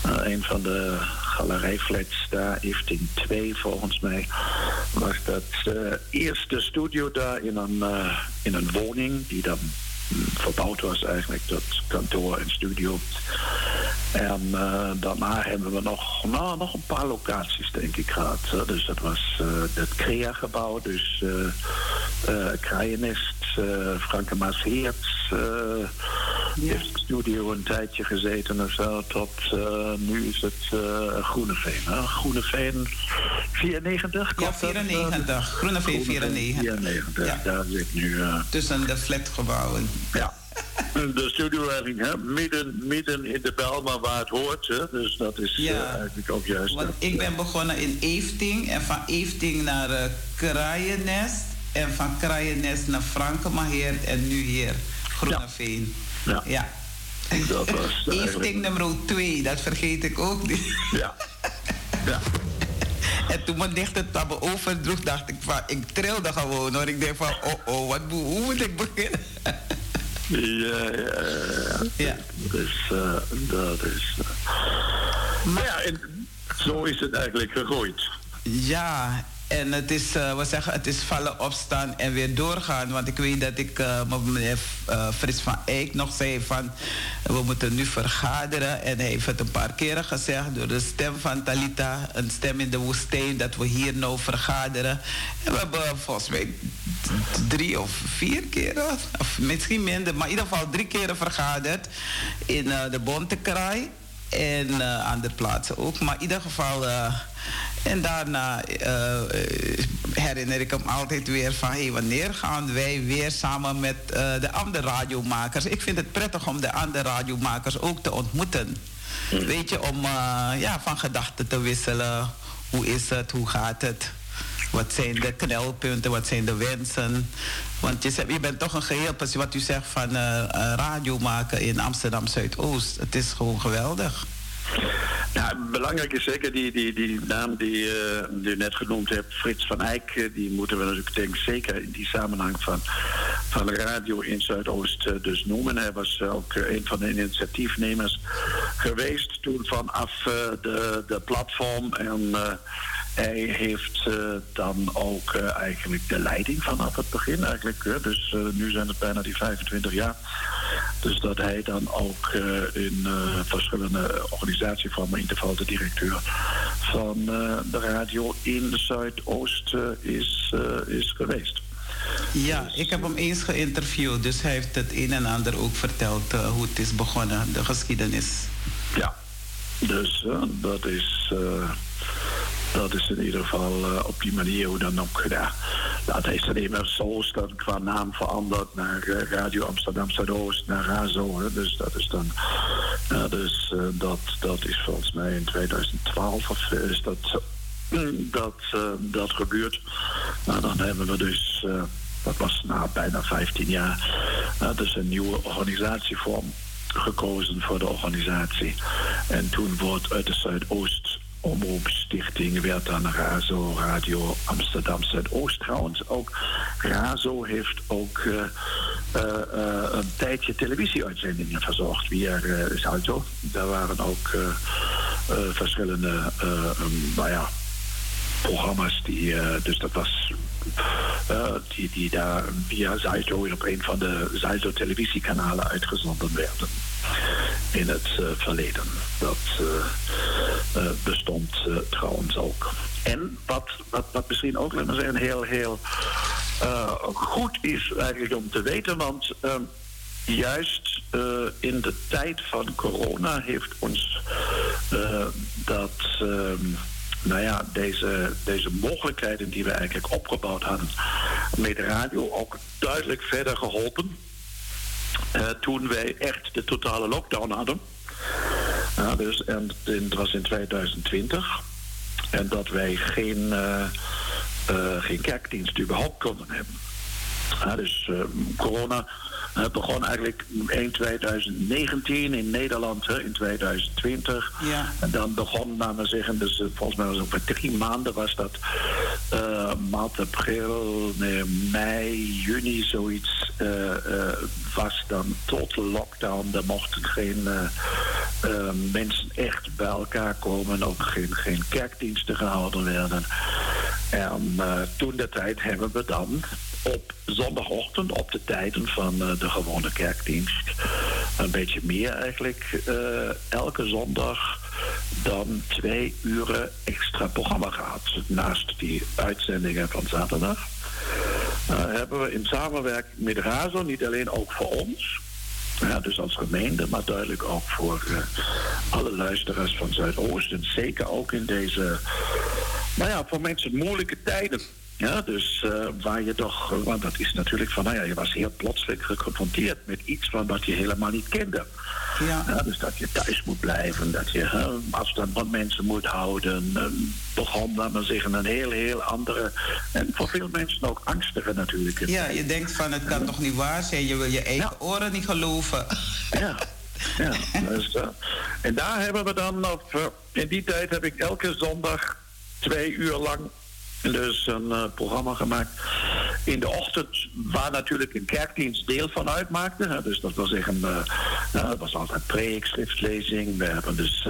Een van de galerijflats daar, Efting 2 volgens mij, was dat uh, eerste studio daar in een, uh, in een woning die dan verbouwd was eigenlijk tot kantoor en studio. En uh, daarna hebben we nog, nou, nog een paar locaties, denk ik, gehad. Dus dat was uh, het CREA-gebouw, dus uh, uh, Franke Maas Heerts heeft de studio een tijdje gezeten of zo. Tot nu is het Groeneveen. Hè? Groeneveen 94? Ja, 94. Groeneveen 94. 94, ja. daar zit nu... Tussen de flatgebouwen. Ja. de studio hè, midden, midden in de bel, maar waar het hoort. Hè. Dus dat is ja. uh, eigenlijk ook juist. Want ik ben begonnen in Eefting en van Eefting naar uh, Kraaiennest. En van Kraaiennest naar Frankenmaheerd en nu hier Groeneveen. Ja. ja. Dat was Eefting nummer 2, dat vergeet ik ook niet. Ja. ja. En toen mijn aan me overdroeg, dacht ik van, ik trilde gewoon hoor. Ik denk van, oh oh, wat, hoe moet ik beginnen? Ja, ja, ja. ja. Dus uh, dat is. Uh... Maar ja, en zo is het eigenlijk gegooid. Ja, en het is, uh, we zeggen, het is vallen, opstaan en weer doorgaan. Want ik weet dat ik uh, meneer uh, Frits van Eyck nog zei van... we moeten nu vergaderen. En hij heeft het een paar keren gezegd door de stem van Talita, een stem in de woestijn, dat we hier nou vergaderen. En we hebben volgens mij drie of vier keren, of misschien minder... maar in ieder geval drie keren vergaderd in de Bontekraai. En andere plaatsen ook. Maar in ieder geval en daarna uh, herinner ik hem altijd weer van... Hey, wanneer gaan wij weer samen met uh, de andere radiomakers... Ik vind het prettig om de andere radiomakers ook te ontmoeten. Hmm. Weet je, om ja, van gedachten te wisselen. Hoe is het? Hoe gaat het? Wat zijn de knelpunten? Wat zijn de wensen? Want je, je bent toch een geheel, precies wat u zegt van radio maken in Amsterdam Zuidoost. Het is gewoon geweldig. Ja, belangrijk is zeker die, die, die naam die, uh, die u net genoemd hebt, Frits van Eyck. Eh, die moeten we natuurlijk denk zeker in die samenhang van, van radio in Zuidoost uh, dus noemen. Hij was ook een van de initiatiefnemers geweest toen vanaf de, de platform. En hij heeft dan ook eigenlijk de leiding vanaf het begin eigenlijk. dus nu zijn het bijna die 25 jaar dus dat hij dan ook eh, in verschillende organisatievormen, in ieder geval de directeur van de radio in Zuidoost is, is geweest. Ja, dus, ik heb hem eens geïnterviewd, dus hij heeft het een en ander ook verteld hoe het is begonnen, de geschiedenis. Ja, dus dat is dat is in ieder geval uh, op die manier hoe dan ook gedaan. Dat is dan even zo dan qua naam veranderd naar uh, Radio Amsterdam Zuidoost, naar RAZO. Dus dat is dan, uh, dus dat, dat is volgens mij in 2012 of is dat, dat, dat gebeurd. Nou, dan hebben we dus, dat was na bijna 15 jaar, dus een nieuwe organisatievorm gekozen voor de organisatie. En toen wordt uit de Zuidoost Omroepstichting werd dan RAZO, Radio Amsterdam Zuidoost trouwens. Ook RAZO heeft ook uh, uh, een tijdje televisieuitzendingen verzorgd via Salto. Daar waren ook verschillende um, nou ja, programma's die, dus dat was die, die daar via Salto op een van de Salto televisiekanalen uitgezonden werden in het uh, verleden. Dat bestond trouwens ook. En wat, wat, wat misschien ook, laten we heel, heel goed is eigenlijk om te weten, want ehm, juist in de tijd van corona heeft ons dat ehm, nou ja, deze, deze mogelijkheden die we eigenlijk opgebouwd hadden met de radio ook duidelijk verder geholpen. Uh, toen wij echt de totale lockdown hadden. Dus, en, het was in 2020. En dat wij geen, uh, geen kerkdienst überhaupt konden hebben. dus corona het begon eigenlijk in 2019 in Nederland, hè, in 2020. Ja. En dan begon, laten we zeggen, dus eh, volgens mij was het over drie maanden was dat. Uh, maart, april, nee, mei, juni, zoiets. Uh, was dan total lockdown. Er mochten geen mensen echt bij elkaar komen. Ook geen, geen kerkdiensten gehouden werden. En toen de tijd hebben we dan op zondagochtend op de tijden van uh, de gewone kerkdienst. Een beetje meer eigenlijk. Uh, elke zondag dan twee uren extra programma gehad. Naast die uitzendingen van zaterdag. hebben we in samenwerking met Razo, niet alleen ook voor ons, ja, dus als gemeente, maar duidelijk ook voor alle luisteraars van Zuidoost. En zeker ook in deze, nou ja, voor mensen moeilijke tijden. Ja, dus uh, waar je toch, want dat is natuurlijk van, nou ja, je was heel plotseling geconfronteerd met iets van wat je helemaal niet kende. Ja. ja dus dat je thuis moet blijven, dat je uh, afstand van mensen moet houden. Uh, begon, laat maar zeggen, een heel, heel andere. En voor veel mensen ook angstige natuurlijk. Ja, je denkt van, het kan toch niet waar zijn? Je wil je eigen oren niet geloven. Ja. Ja, dus, en daar hebben we dan, of, in die tijd heb ik elke zondag twee uur lang dus een uh, programma gemaakt in de ochtend, waar natuurlijk een kerkdienst deel van uitmaakte. Hè, dus dat was zeggen, uh, uh, was altijd preek, schriftlezing. We hebben dus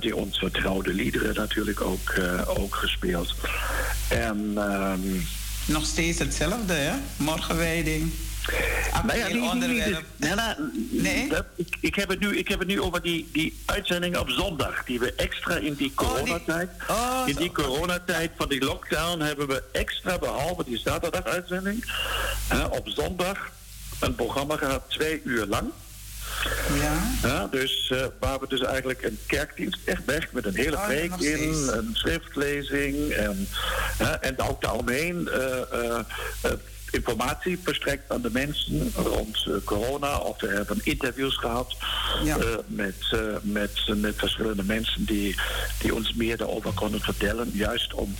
die ons vertrouwde liederen natuurlijk ook, ook gespeeld. En, ehm, Nog steeds hetzelfde, hè? Morgenwijding. Nou ja, die, onderwerp. Nee, nee? Dat, ik, ik, heb het nu, ik heb het nu over die, die uitzending op zondag. Die we extra in die coronatijd. Oh, oh, in die coronatijd van die lockdown hebben we extra, behalve die zaterdag-uitzending, uh, op zondag een programma gehad, twee uur lang. Ja. ja dus uh, waar we dus eigenlijk een kerkdienst echt weg met een hele oh, preek in, een schriftlezing en, uh, en ook daaromheen uh, informatie verstrekt aan de mensen rond uh, corona. Of we hebben interviews gehad ja. uh, met, uh, met, met verschillende mensen die, die ons meer daarover konden vertellen. Juist om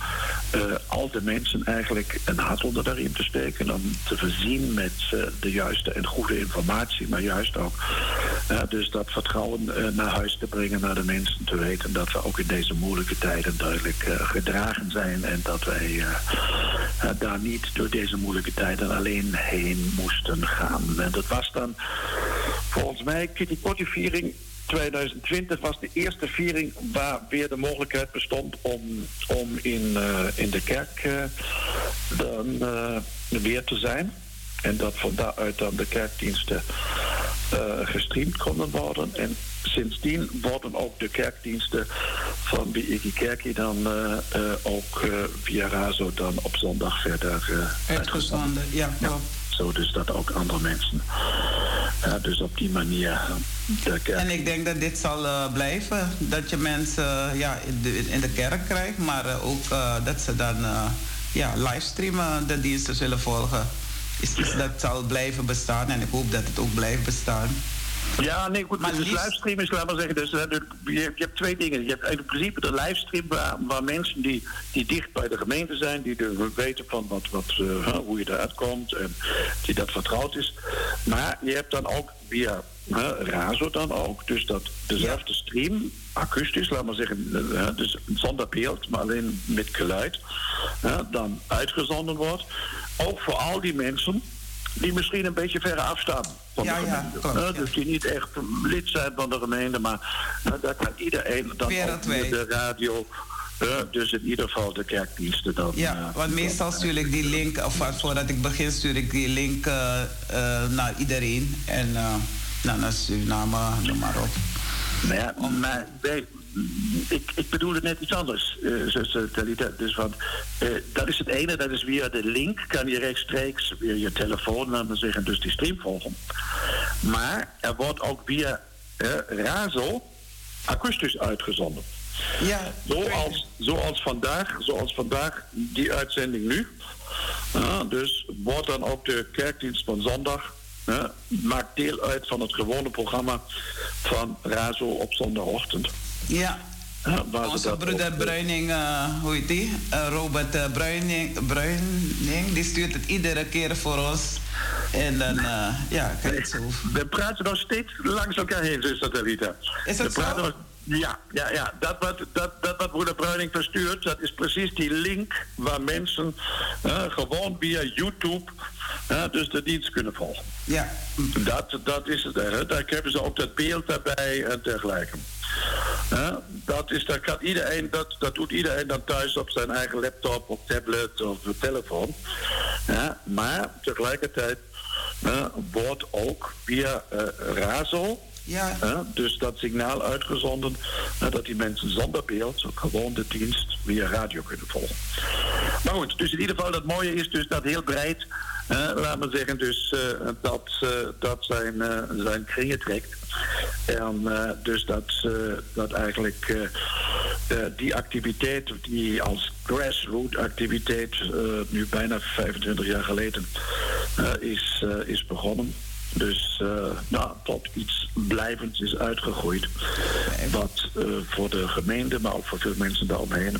al de mensen eigenlijk een hart onder de riem te steken. Om te voorzien met de juiste en goede informatie. Maar juist ook dus dat vertrouwen naar huis te brengen naar de mensen. Te weten dat we ook in deze moeilijke tijden duidelijk gedragen zijn. En dat wij daar niet door deze moeilijke tijden tijden alleen heen moesten gaan. En dat was dan volgens mij Kitty Kotti viering 2020 was de eerste viering waar weer de mogelijkheid bestond om, om in, uh, in de kerk uh, dan uh, weer te zijn. En dat van daaruit dan de kerkdiensten gestreamd konden worden. En sindsdien worden ook de kerkdiensten van BIG Kerkie dan uh, uh, ook via Razo dan op zondag verder uitgezonden. Ja, ja, Zo dus dat ook andere mensen. dus op die manier. En ik denk dat dit zal blijven. Dat je mensen ja, in, de, in de kerk krijgt, maar ook dat ze dan ja, livestreamen de diensten zullen volgen. Is, dat zal blijven bestaan en ik hoop dat het ook blijft bestaan. Ja, nee, goed. Maar dus liefst... livestream is, laat maar zeggen, dus, je, je, hebt twee dingen. Je hebt in principe de livestream waar, waar mensen die, die dicht bij de gemeente zijn, die de, weten van wat, wat, uh, hoe je eruit komt en die dat vertrouwd is. Maar je hebt dan ook via uh, Razo dan ook, dus dat dezelfde stream, akoestisch, laat maar zeggen, uh, dus zonder beeld, maar alleen met geluid, dan uitgezonden wordt. Ook voor al die mensen die misschien een beetje verre afstaan van ja, de gemeente. Ja, dus die niet echt lid zijn van de gemeente, maar uh, daar kan iedereen dan ook de radio. Uh, dus in ieder geval de kerkdiensten dan. Ja, uh, want meestal stuur ik die link, of voordat ik begin, stuur ik die link naar iedereen. En nou, naar Suriname, noem maar op. Nou ja, maar wij, ik, ik bedoel het net iets anders, uh, zuster Talita. Dus want, uh, dat is het ene, dat is via de link kan je rechtstreeks via je telefoon, laten we zeggen, dus die stream volgen. Maar er wordt ook via Razo akoestisch uitgezonden. Ja, zoals, zoals, vandaag, zoals vandaag, die uitzending nu. dus wordt dan ook de kerkdienst van zondag maakt deel uit van het gewone programma van Razo op zondagochtend. Ja. ja Onze broeder Bruining, uh, hoe heet die? Uh, Robert Bruining, Bruining, die stuurt het iedere keer voor ons. En dan, ja, kijk zo. We praten nog steeds langs elkaar heen, zuster Talita. Is dat zo? Ja, ja, ja. Dat wat, dat, dat wat broeder Bruining verstuurt, dat is precies die link waar mensen gewoon via YouTube dus de dienst kunnen volgen. Ja. Dat, dat is het. Hè. Daar hebben ze ook dat beeld daarbij en dergelijke. dat, is, dat, kan iedereen, dat, dat doet iedereen dan thuis op zijn eigen laptop of tablet of telefoon. maar tegelijkertijd wordt ook via Razo ja. dus dat signaal uitgezonden dat die mensen zonder beeld, gewoon de dienst via radio kunnen volgen. Maar goed, dus in ieder geval dat mooie is dus dat heel breed, laten we zeggen, dus dat, dat zijn, zijn kringen trekt. En dus dat, dat eigenlijk die activiteit die als grassroots activiteit nu bijna 25 jaar geleden is, is begonnen. Dus uh, nou, tot iets blijvends is uitgegroeid. Wat uh, voor de gemeente, maar ook voor veel mensen daaromheen,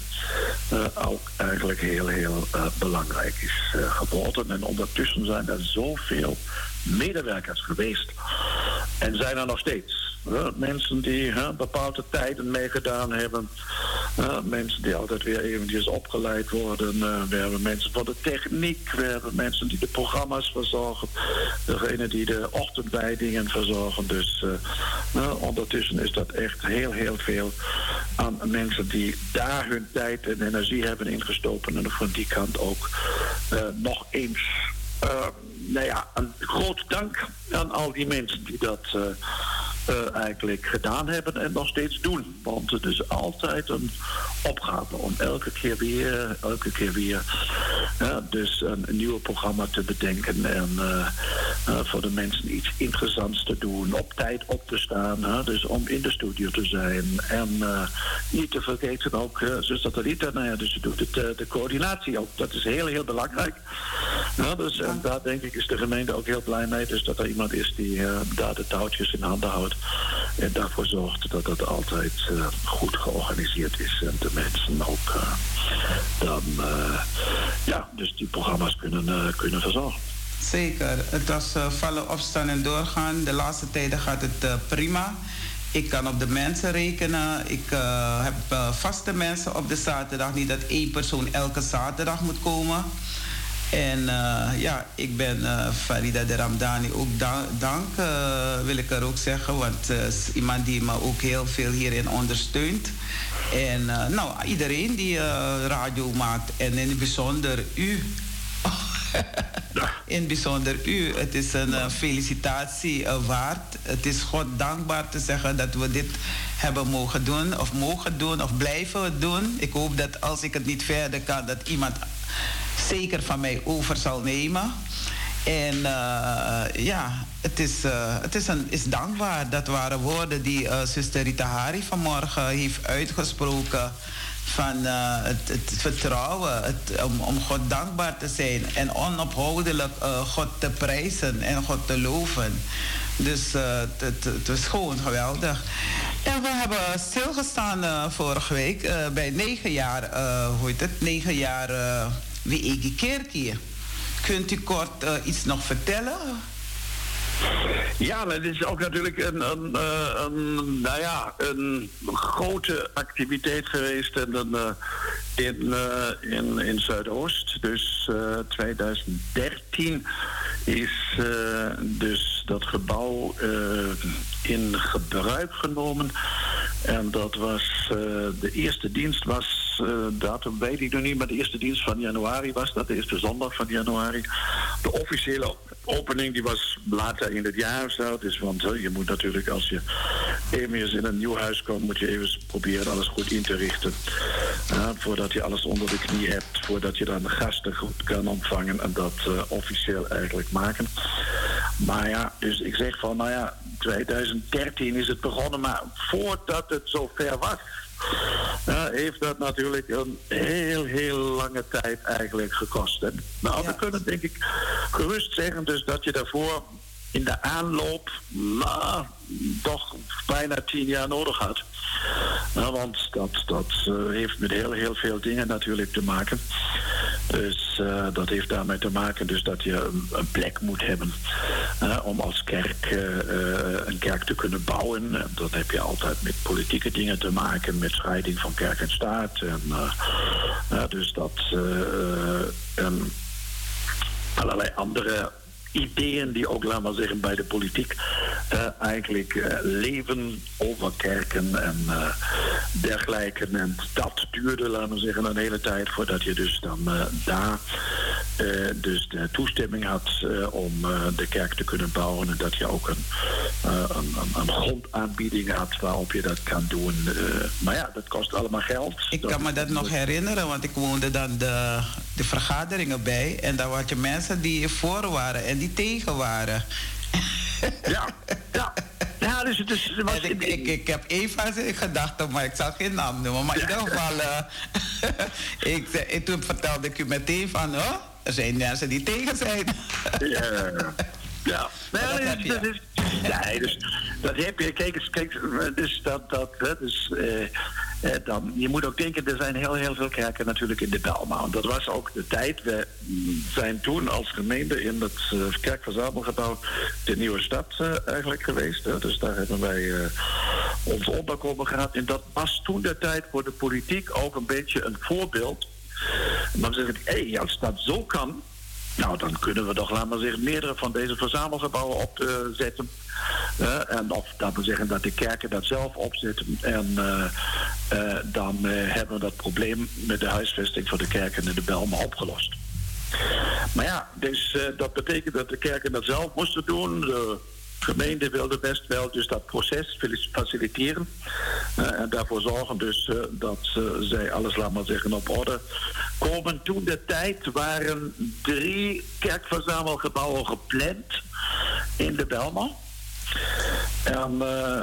uh, ook eigenlijk heel, heel belangrijk is geworden. En ondertussen zijn er zoveel medewerkers geweest. En zijn er nog steeds. mensen die bepaalde tijden meegedaan hebben. mensen die altijd weer eventjes opgeleid worden. we hebben mensen van de techniek. We hebben mensen die de programma's verzorgen. Degene die de ochtendwijdingen verzorgen. Dus ondertussen is dat echt heel, heel veel aan mensen die daar hun tijd en energie hebben ingestoken. En van die kant ook nog eens nou ja, een groot dank aan al die mensen die dat uh, uh, eigenlijk gedaan hebben en nog steeds doen. Want het is altijd een opgave om elke keer weer, elke keer weer uh, dus een, een nieuw programma te bedenken en uh, voor de mensen iets interessants te doen, op tijd op te staan, dus om in de studio te zijn en niet te vergeten ook zuster Talita, nou ja, dus ze doet het, de coördinatie ook. Dat is heel, heel belangrijk. dus en daar denk ik is de gemeente ook heel blij mee, dus dat er iemand is die daar de touwtjes in handen houdt en daarvoor zorgt dat het altijd uh, goed georganiseerd is en de mensen ook uh, dan uh, ja, dus die programma's kunnen, kunnen verzorgen. Zeker. Het was vallen, opstaan en doorgaan. De laatste tijden gaat het prima. Ik kan op de mensen rekenen. Ik heb vaste mensen op de zaterdag. Niet dat één persoon elke zaterdag moet komen. En uh, ja, ik ben uh, Farida de Ramdani ook dank, dank uh, wil ik er ook zeggen. Want is iemand die me ook heel veel hierin ondersteunt. En nou, iedereen die radio maakt. En in het bijzonder u. in het bijzonder u. Het is een felicitatie waard. Het is God dankbaar te zeggen dat we dit hebben mogen doen. Of mogen doen of blijven doen. Ik hoop dat als ik het niet verder kan, dat iemand zeker van mij over zal nemen. En uh, ja, het, is, uh, het is, een, is dankbaar. Dat waren woorden die uh, zuster Rita Hari vanmorgen heeft uitgesproken. Van het, het, vertrouwen, om, om, God dankbaar te zijn en onophoudelijk God te prijzen en God te loven. Dus het, het, het was gewoon geweldig. En we hebben stilgestaan vorige week bij negen jaar, hoe heet het, negen jaar wie Egi Kerkie. Kunt u kort uh, iets nog vertellen? Ja, het is ook natuurlijk een, een, eh, een, nou ja, een grote activiteit geweest een, uh, in, in, in Zuidoost. Dus 2013 is dus dat gebouw in gebruik genomen. En dat was, de eerste dienst was uh, datum weet ik nog niet, maar de eerste dienst van januari was dat, de eerste zondag van januari. De officiële opening die was later in het jaar zo. Dus want je moet natuurlijk als je even in een nieuw huis komt, moet je even proberen alles goed in te richten. Voordat je alles onder de knie hebt, voordat je dan gasten goed kan ontvangen en dat uh, officieel eigenlijk maken. Maar ja, dus ik zeg van, nou ja, 2013 is het begonnen, maar voordat het zover was ja, heeft dat natuurlijk een heel, heel lange tijd eigenlijk gekost. Nou, we kunnen denk ik gerust zeggen dus dat je daarvoor in de aanloop nou, toch bijna tien jaar nodig had. Want dat, dat uh, heeft met heel, heel veel dingen natuurlijk te maken. Dus uh, dat heeft daarmee te maken dus dat je een, plek moet hebben om als kerk een kerk te kunnen bouwen. dat heb je altijd met politieke dingen te maken, met scheiding van kerk en staat. En, dus dat en allerlei andere ideeën die ook, laten we zeggen, bij de politiek uh, eigenlijk uh, leven over kerken en uh, dergelijke. En dat duurde, laten we zeggen, een hele tijd voordat je dus dan daar dus de toestemming had om de kerk te kunnen bouwen. En dat je ook een, een, een, grondaanbieding had waarop je dat kan doen. maar ja, dat kost allemaal geld. Ik kan me dat nog herinneren, want ik woonde dan de, de vergaderingen bij. En daar had je mensen die voor waren en die tegen waren. Ja, ja. Ja, dus, dus was, ik, ik, ik, heb Eva gedachten, maar ik zal geen naam noemen. Maar in ieder geval, uh, ik, ik, toen vertelde ik u meteen van, oh, er zijn mensen die tegen zijn. ja, ja. Nee, dat, dat, is, nee, dus dat heb je. Kijk eens, kijk, dus dat, dat, dus, uh, eh, dan, je moet ook denken, er zijn heel, heel veel kerken natuurlijk in de Belma. Dat was ook de tijd. We zijn toen als gemeente in het uh, kerkverzamelgebouw de Nieuwe Stad uh, eigenlijk geweest. Hè. Dus daar hebben wij uh, ons opbouw gehad. En dat was toen de tijd voor de politiek ook een beetje een voorbeeld. En dan zeg ik, hé, hey, als dat zo kan, nou, dan kunnen we toch, laten we zeggen, meerdere van deze verzamelgebouwen opzetten. Uh, en of dat wil zeggen dat de kerken dat zelf opzetten. En uh, dan hebben we dat probleem met de huisvesting van de kerken in de Belma opgelost. Maar ja, dus dat betekent dat de kerken dat zelf moesten doen. Gemeente wilde best wel dus dat proces faciliteren. en daarvoor zorgen dus dat zij alles, laat maar zeggen, op orde komen. Toen de tijd waren drie kerkverzamelgebouwen gepland in de Belma. En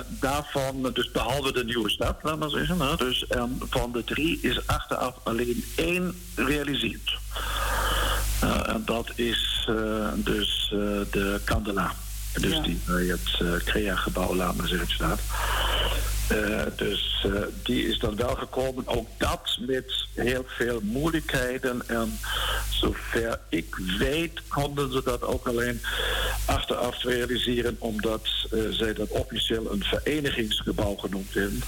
daarvan, dus behalve de nieuwe stad, laat maar zeggen. Dus van de drie is achteraf alleen één realiseerd. En dat is dus de Candela. Dus ja. die bij het CREA-gebouw, laat maar zeggen, staat. Uh, dus uh, die is dan wel gekomen. Ook dat met heel veel moeilijkheden. En zover ik weet, konden ze dat ook alleen achteraf realiseren, omdat uh, zij dat officieel een verenigingsgebouw genoemd hebben.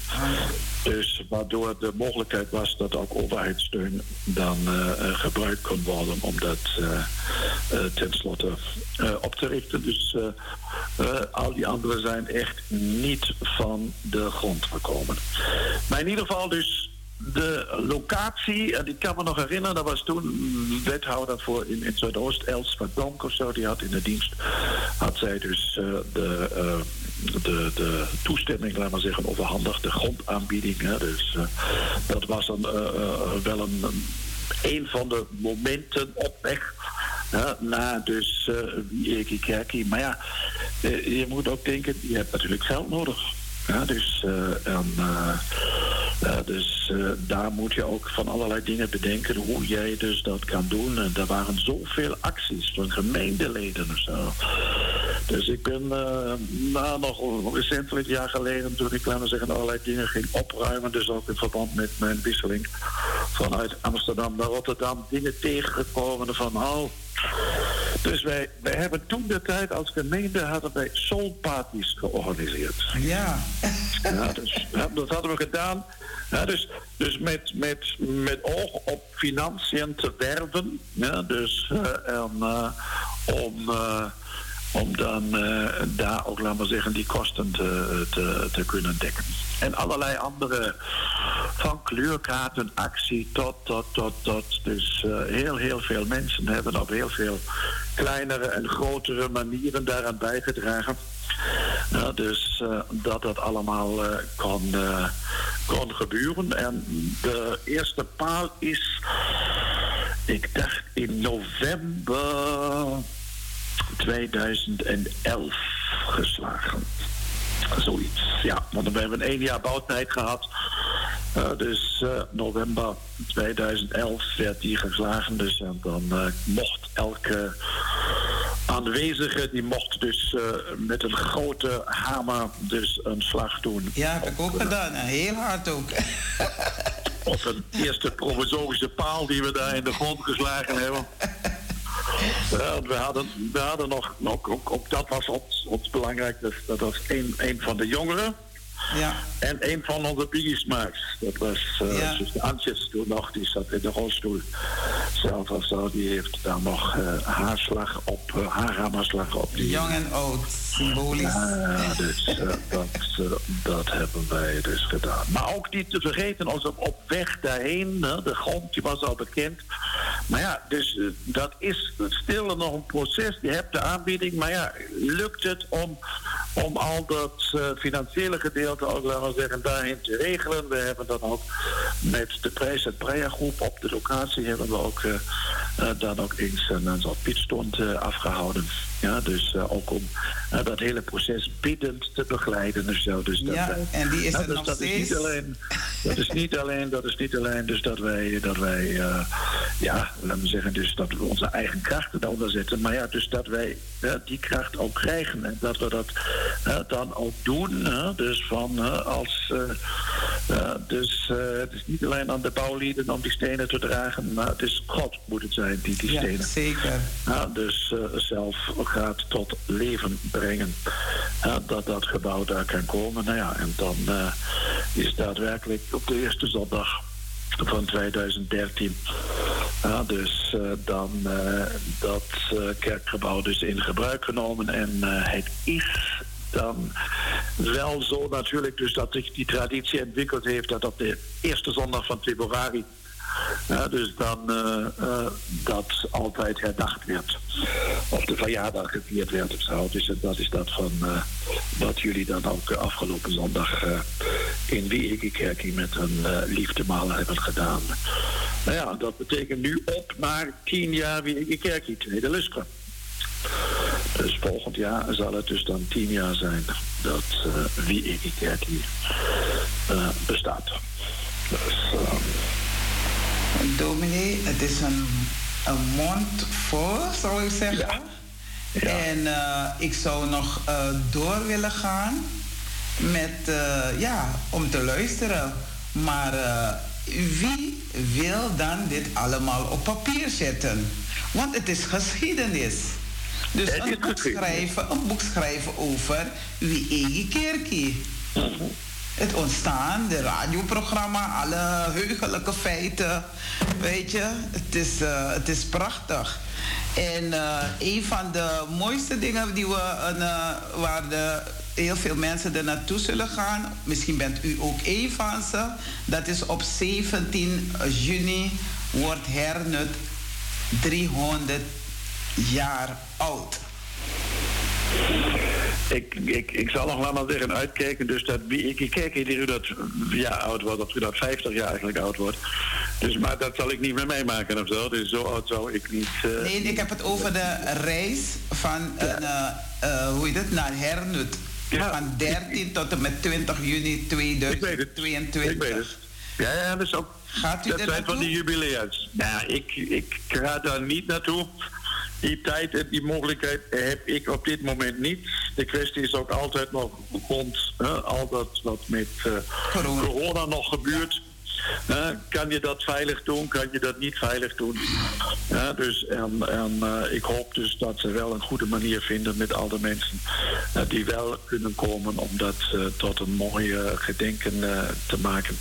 Dus waardoor de mogelijkheid was dat ook overheidssteun dan gebruikt kon worden om dat tenslotte op te richten. Dus al die anderen zijn echt niet van de grond gekomen. Maar in ieder geval dus de locatie, en ik kan me nog herinneren, dat was toen wethouder voor in, in Zuidoost, Els van Donk of zo, die had in de dienst, had zij dus uh, de, uh, de, de toestemming, laten we zeggen, overhandigd, de grondaanbieding. Hè. Dus dat was dan wel een, een van de momenten op weg ja, na dus uh, Kerkie. Maar ja, je moet ook denken, je hebt natuurlijk geld nodig. Ja, dus uh, en, dus daar moet je ook van allerlei dingen bedenken hoe jij dus dat kan doen. En er waren zoveel acties van gemeenteleden of zo. Dus ik ben nou, nog recentelijk jaar geleden, toen ik laten zeggen allerlei dingen ging opruimen, dus ook in verband met mijn wisseling vanuit Amsterdam naar Rotterdam, dingen tegengekomen van oh dus wij, wij hebben toen de tijd als gemeente hadden wij soulparties georganiseerd. Ja. ja dus, dat hadden we gedaan. Ja, dus dus met, met, met oog op financiën te werven. Ja, dus uh, en, uh, om... om dan uh, daar ook, laten we zeggen, die kosten te, te, te, kunnen dekken. En allerlei andere, van kleurkaartenactie tot, tot, tot, tot. Dus uh, heel, heel veel mensen hebben op heel veel kleinere en grotere manieren daaraan bijgedragen. Dus uh, dat dat allemaal uh, kon, kon gebeuren. En de eerste paal is, ik dacht in november 2011 geslagen. Zoiets, ja. Want we hebben één jaar bouwtijd gehad. Uh, dus uh, november 2011 werd die geslagen. Dus en dan uh, mocht elke aanwezige, die mocht dus met een grote hamer dus een slag doen. Ja, heb ik ook gedaan. Heel hard ook. op een eerste provisorische paal die we daar in de grond geslagen hebben. We hadden, we hadden nog, nog ook, ook dat was ons, ons belangrijk, dus dat was een, een van de jongeren. Ja. En een van onze bigismarks, dat was uh, ja. dus Antjes toen nog, die zat in de rolstoel zelf of zo, die heeft daar nog uh, haarslag op, uh, haarhammerslag op. Die, Jong en oud, symbolisch. Ja, dus dat, dat hebben wij dus gedaan. Maar ook niet te vergeten, als op, op weg daarheen, de grond die was al bekend, Maar ja, dus eh, dat is stil nog een proces. Je hebt de aanbieding, maar ja, lukt het om, om al dat financiële gedeelte ook, laten we zeggen, daarin te regelen? We hebben dan ook met de prijs Preia groep op de locatie hebben we ook dan ook eens een soort pitstond afgehouden. Ja, dus ook om dat hele proces biddend te begeleiden en zo. Dus dat, ja, en die is er dus nog dat steeds. Is niet alleen, dat is niet alleen, dat is niet alleen dus dat wij, dat wij ja, laten we zeggen, dus dat we onze eigen krachten daaronder zetten. Maar ja, dus dat wij die kracht ook krijgen en dat we dat dan ook doen. dus van als, dus het is niet alleen aan de bouwlieden om die stenen te dragen, maar het is God moet het zijn die die stenen. Ja, zeker. dus zelf gaat tot leven brengen. dat dat gebouw daar kan komen. Nou ja, en dan is daadwerkelijk op de eerste zondag van 2013. Ja, dus uh, dan uh, dat uh, kerkgebouw dus in gebruik genomen en het is dan wel zo natuurlijk dus dat zich die traditie ontwikkeld heeft dat op de eerste zondag van februari dus dan uh, uh, dat altijd herdacht werd. Of de verjaardag gevierd werd of zo. Dus dat is dat van wat jullie dan ook afgelopen zondag in Wiegekerkie met een liefdemaal hebben gedaan. Nou ja, dat betekent nu op naar tien jaar Wiegekerkie, tweede lustre. Dus volgend jaar zal het dus dan tien jaar zijn dat uh, Wiegekerkie bestaat. Dus, dominee, het is een, een mond vol, zou ik zeggen. Ja. Ja. En uh, ik zou nog uh, door willen gaan met, uh, ja, om te luisteren. Maar wie wil dan dit allemaal op papier zetten? Want het is geschiedenis. Dus is een boek, schrijven, een boek schrijven over wie Egi Kerkie. Het ontstaan, de radioprogramma, alle heugelijke feiten. Weet je, het is, eh, het is prachtig. En eh, een van de mooiste dingen die we, eh, waar de, heel veel mensen er naartoe zullen gaan, misschien bent u ook een van ze, dat is op 17 juni wordt Hernut 300 jaar oud. Ik, ik, ik zal nog langer zeggen uitkijken, dus dat wie ik, ik kijk u dat jaar oud wordt, of u dat 50 jaar eigenlijk oud wordt. Dus, maar dat zal ik niet meer meemaken of zo. Dus zo oud zou ik niet. eh, Nee, ik heb het over de reis van een, eh, eh, hoe heet het, naar Hernut. Van 13 tot en met 20 juni 2022. Ik weet het. Ja, ja, dat is ook. Gaat u dat zijn van die jubileums. Nou, ik, ik ga daar niet naartoe. Die tijd en die mogelijkheid heb ik op dit moment niet. De kwestie is ook altijd nog rond hè, al dat wat met eh, corona. nog gebeurt. Kan je dat veilig doen? Kan je dat niet veilig doen? Dus, en eh, ik hoop dus dat ze wel een goede manier vinden met al de mensen eh, die wel kunnen komen om dat eh, tot een mooi eh, gedenken te maken.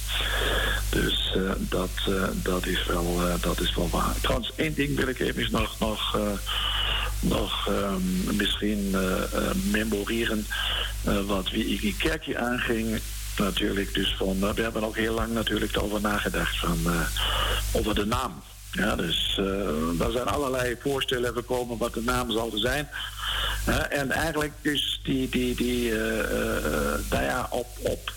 Dus dat, dat, is wel, dat is wel waar. Trouwens, één ding wil ik even nog, nog, nog ehm, misschien memoreren wat wie Iggy Kerkje aanging. Natuurlijk, dus van, eh, we hebben ook heel lang natuurlijk over nagedacht van, eh, over de naam. Ja, dus eh er zijn allerlei voorstellen gekomen wat de naam zou zijn. En eigenlijk dus die, die, die eh, nou ja, op, op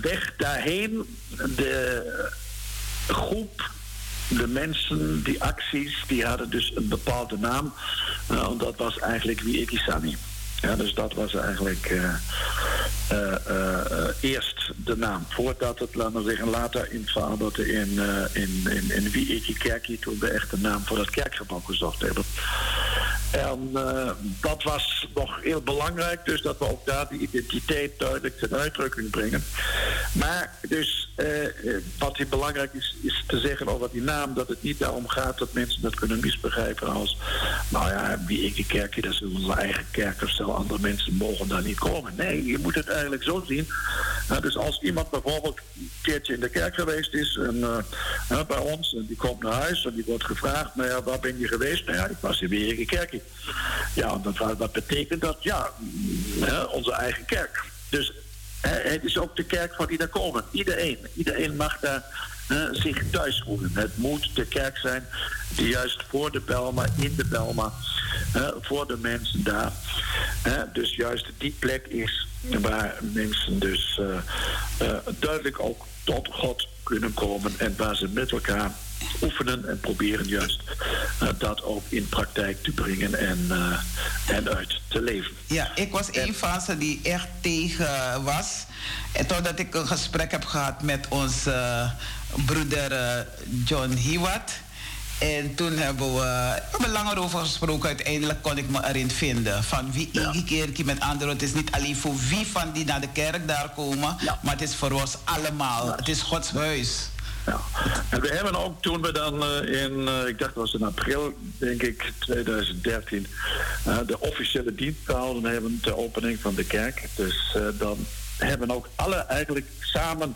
weg daarheen de groep, de mensen, die acties, die hadden dus een bepaalde naam. En dat was eigenlijk wie Ikisani. Ja, dus dat was eigenlijk eh, eh, eh, eerst de naam. Voordat het, laten we zeggen, later in veranderde in, eh in, in, in Wie Kerkie, toen we echt de naam voor dat kerkgebouw gezocht hebben. En eh, dat was nog heel belangrijk, dus dat we ook daar die identiteit duidelijk ten uitdrukking brengen. Maar dus eh, wat hier belangrijk is, is te zeggen over die naam, dat het niet daarom gaat dat mensen dat kunnen misbegrijpen als, nou ja, wie ik kerkje, dat is onze eigen kerk of andere mensen mogen daar niet komen. Nee, je moet het eigenlijk zo zien. Dus als iemand bijvoorbeeld een keertje in de kerk geweest is en, eh, bij ons, en die komt naar huis en die wordt gevraagd, nou ja, waar ben je geweest? Nou ja, ik was in weer kerkje. Ja, en dat, wat betekent dat? Ja, onze eigen kerk. Dus het is ook de kerk van daar komen. Iedereen. Iedereen mag daar zich thuis voelen. Het moet de kerk zijn die juist voor de Belma, in de Belma, voor de mensen daar. dus juist die plek is waar mensen dus duidelijk ook tot God kunnen komen en waar ze met elkaar oefenen en proberen juist uh, dat ook in praktijk te brengen en, uh, en uit te leven. Ja, ik was een van ze die echt tegen was. En totdat ik een gesprek heb gehad met onze uh, broeder John Hiwat. En toen hebben we, hebben langer over gesproken. Uiteindelijk kon ik me erin vinden. Van wie ja. iedere keer met anderen. Het is niet alleen voor wie van die naar de kerk daar komen. Ja. Maar het is voor ons allemaal. Ja. Het is Gods huis. Ja. En we hebben ook toen we dan uh, in, uh, ik dacht dat was in april, denk ik, 2013, uh, de officiële dienst gehouden hebben ter opening van de kerk. Dus dan hebben ook alle eigenlijk samen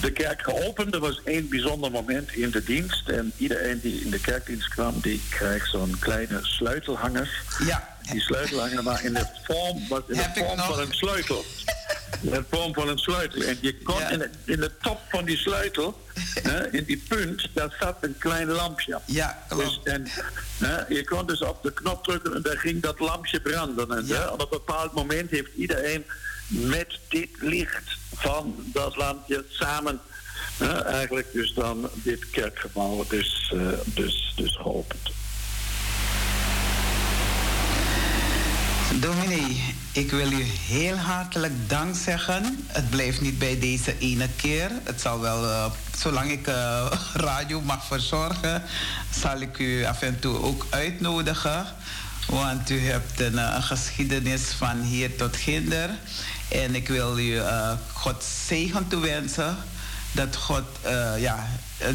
de kerk geopend. Er was één bijzonder moment in de dienst. En iedereen die in de kerkdienst kwam, die krijgt zo'n kleine sleutelhanger. Ja. Die sleutelhanger maar in de vorm, was in de vorm van een sleutel. De vorm van een sleutel. En je kon ja. in, de, in de top van die sleutel, hè, in die punt, daar zat een klein lampje. Ja, dus, en hè, je kon dus op de knop drukken en daar ging dat lampje branden. En ja. hè, op een bepaald moment heeft iedereen met dit licht van dat lampje samen eigenlijk dus dan dit kerkgebouw dus, uh, dus, dus geopend. Dominee, ik wil u heel hartelijk dank zeggen. Het blijft niet bij deze ene keer. Het zal wel, uh, zolang ik uh, radio mag verzorgen, zal ik u af en toe ook uitnodigen. Want u hebt een, een geschiedenis van hier tot ginder. En ik wil u God zegen toewensen. Dat, God, ja,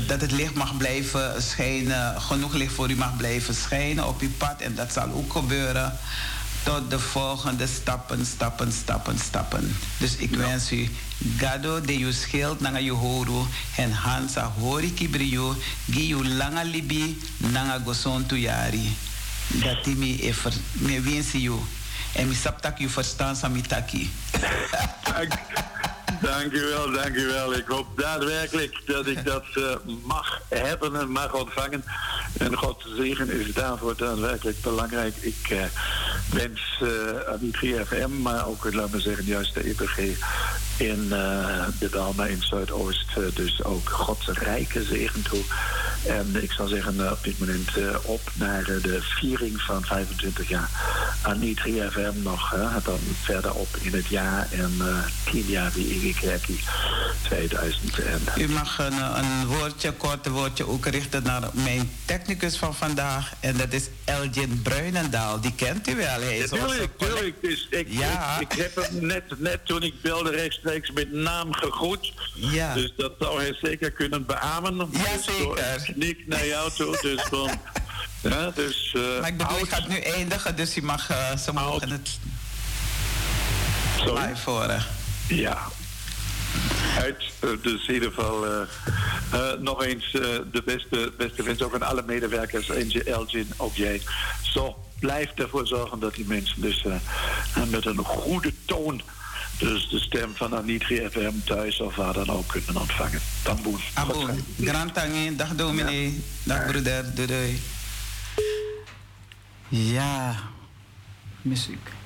dat het licht mag blijven schijnen, genoeg licht voor u mag blijven schijnen op uw pad. En dat zal ook gebeuren tot de volgende stappen, stappen, stappen, stappen. Dus ik ja. wens u gado de u schild nanga you horu en hansa hori kibriyo gi you langa libi nanga goson tu yari. Dat mi ever me wensi you. En mi saptak you verstaan samitaki. U wel, dank u wel. Ik hoop daadwerkelijk dat ik dat uh, mag hebben en mag ontvangen. En God zegen is daarvoor daadwerkelijk belangrijk. Ik uh, wens uh, aan die 3FM, maar ook, laten we zeggen, juist de EPG in de Dalma in Zuidoost. dus ook Gods rijke zegen toe. En ik zou zeggen, op dit moment op naar de viering van 25 jaar aan 3FM nog. dan verder op in het jaar en 10 jaar die 2000. En, U mag een, een woordje, kort woordje ook richten naar mijn technicus van vandaag. En dat is Elgin Bruinendaal. Die kent u wel. Hij is tuurlijk, tuurlijk. Dus ik, ja. ik, ik, heb hem net, net toen ik belde rechtstreeks met naam gegroet. Ja. Dus dat zou hij zeker kunnen beamen. Ja, dus zeker. Naar jou toe, dus van... Ja, dus, uh, maar ik bedoel, ik ga het nu eindigen, dus u mag, uh, ze mogen het live horen. Ja, uit. Dus in ieder geval uh, uh, nog eens uh, de beste, beste wens ook aan alle medewerkers. Elgin, ook jij. Zo, blijf ervoor zorgen dat die mensen dus met een goede toon... dus de stem van Anitri FM thuis of waar dan ook kunnen ontvangen. Tamboen. Aboen. Grand. Dag dominee. Ja. Dag broeder. Doei doei. Ja. Muziek.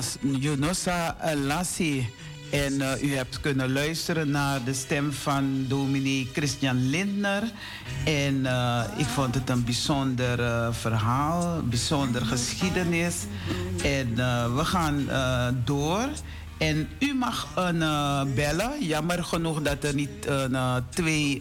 Jonas, Jonosa Lassi. En uh, u hebt kunnen luisteren naar de stem van dominee Christian Lindner. En uh, ik vond het een bijzonder uh, verhaal, bijzonder geschiedenis. En we gaan door. En u mag een bellen. Jammer genoeg dat er niet twee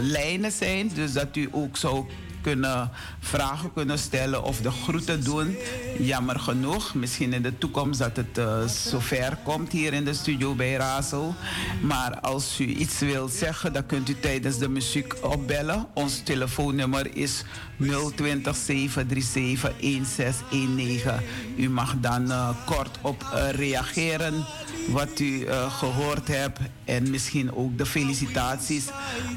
lijnen zijn. Dus dat u ook zou kunnen vragen kunnen stellen of de groeten doen. Jammer genoeg. Misschien in de toekomst dat het uh, zover komt hier in de studio bij Razo. Maar als u iets wilt zeggen, dan kunt u tijdens de muziek opbellen. Ons telefoonnummer is 020 737 1619. U mag dan uh, kort op uh, reageren wat u gehoord hebt. En misschien ook de felicitaties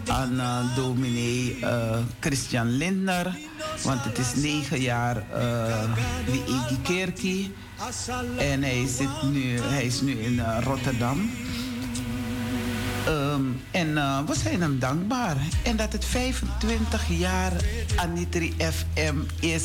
aan uh, Christian Lind Lindner. Want het is negen jaar uh, die Egi Kerkie. En hij, zit nu, hij is nu in Rotterdam. Um, en we zijn hem dankbaar. En dat het 25 jaar Anitri FM is,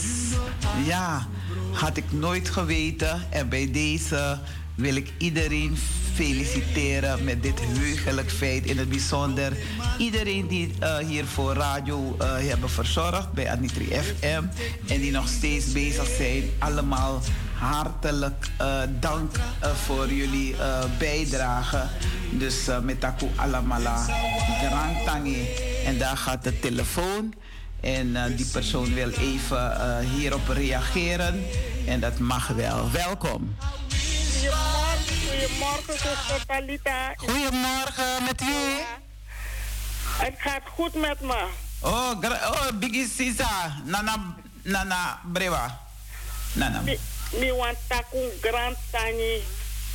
ja, had ik nooit geweten. En bij deze wil ik iedereen feliciteren met dit heugelijk feit. In het bijzonder iedereen die uh, hier voor radio uh, hebben verzorgd bij Anitri FM. En die nog steeds bezig zijn. Allemaal hartelijk uh, dank voor jullie bijdrage. Dus met Taku Alamala Grand Tangi. En daar gaat de telefoon. En die persoon wil even hierop reageren. En dat mag wel. Welkom. Goedemorgen, zuster Talita. Goedemorgen, met wie? Het gaat goed met me. Oh, oh Biggie Sisa. Nana, Nana Brewa. Nana. Mi, mi want takun grand tani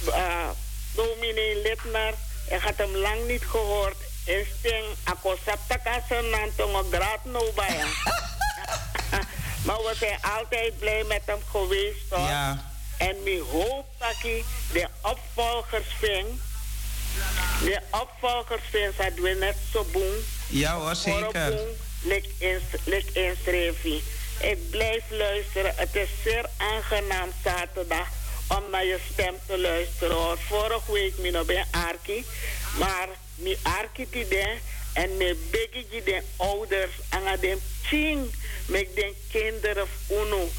uh, dominee Litner. Ik had hem lang niet gehoord. En sting, ako saptaka zijn tongo graad no bij Maar we zijn altijd blij met hem geweest, toch? Ja. En ik hoop dat hij de opvolgers vindt. De opvolgers vindt dat we net zo doen. Ja hoor, zeker. Lik inschrijven. Ik blijf luisteren. Het is zeer aangenaam zaterdag om naar je stem te luisteren. Hoor. Vorige week ben ik bij Arki. Maar mijn Arki die en mijn biggie de ouders en de ching met de kinderen uno.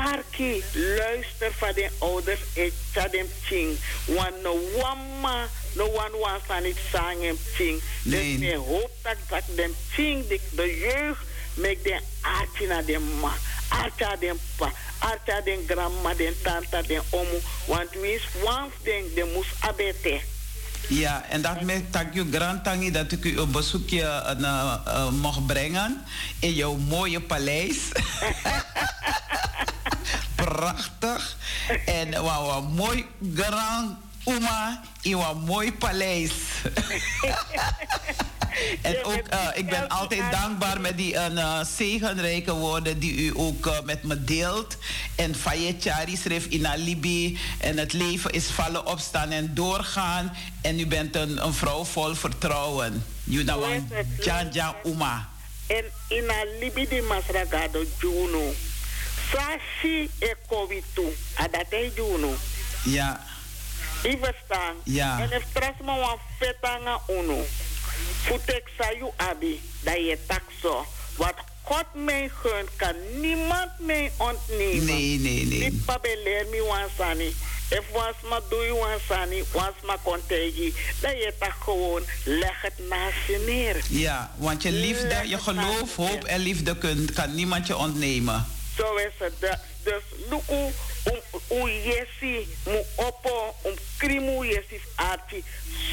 Arki, luister van de ouders, ik ga dem ching. Want no wamma, no one wants aan het zingen ching. Nee. Dus ik hoop dat dat dem ching, de, de jeugd, met de arti naar de ma. Arta den pa, arta den grandma, den tante, den omu. Want wie is wans den, de moest abete. Ja, en dat met je Grand Tangi dat ik u een bezoekje uh, uh, mocht brengen in jouw mooie paleis. Prachtig. En wauw, wow, mooi Grand Uma in een mooi paleis. en ook, uh, ik ben altijd dankbaar met die uh, zegenrijke woorden die u ook uh, met me deelt. En Fayetjari schreef in Alibi. En het leven is vallen, opstaan en doorgaan. En u bent een, een vrouw vol vertrouwen. Junawan Janja Uma. En in Alibi di Masragado Juno. Sashi e Kovitu. Adate Juno. Ja. I verstaan. Ja. En if trasma wan fetanga uno. Futek sayu abi. Dat je tak zo. Wat God mij gunt, kan niemand mij ontnemen. Nee, nee, nee. Ik pabeleer mi wan sani. If was ma doe je wan sani, was ma contegi. Dat je tak gewoon, leg het naast je neer. Ja, want je liefde, je geloof, hoop en liefde kunt, kan niemand je ontnemen. Zo is het. Dus, luku um, um yesi, mu oppo, um krimu yesi arti.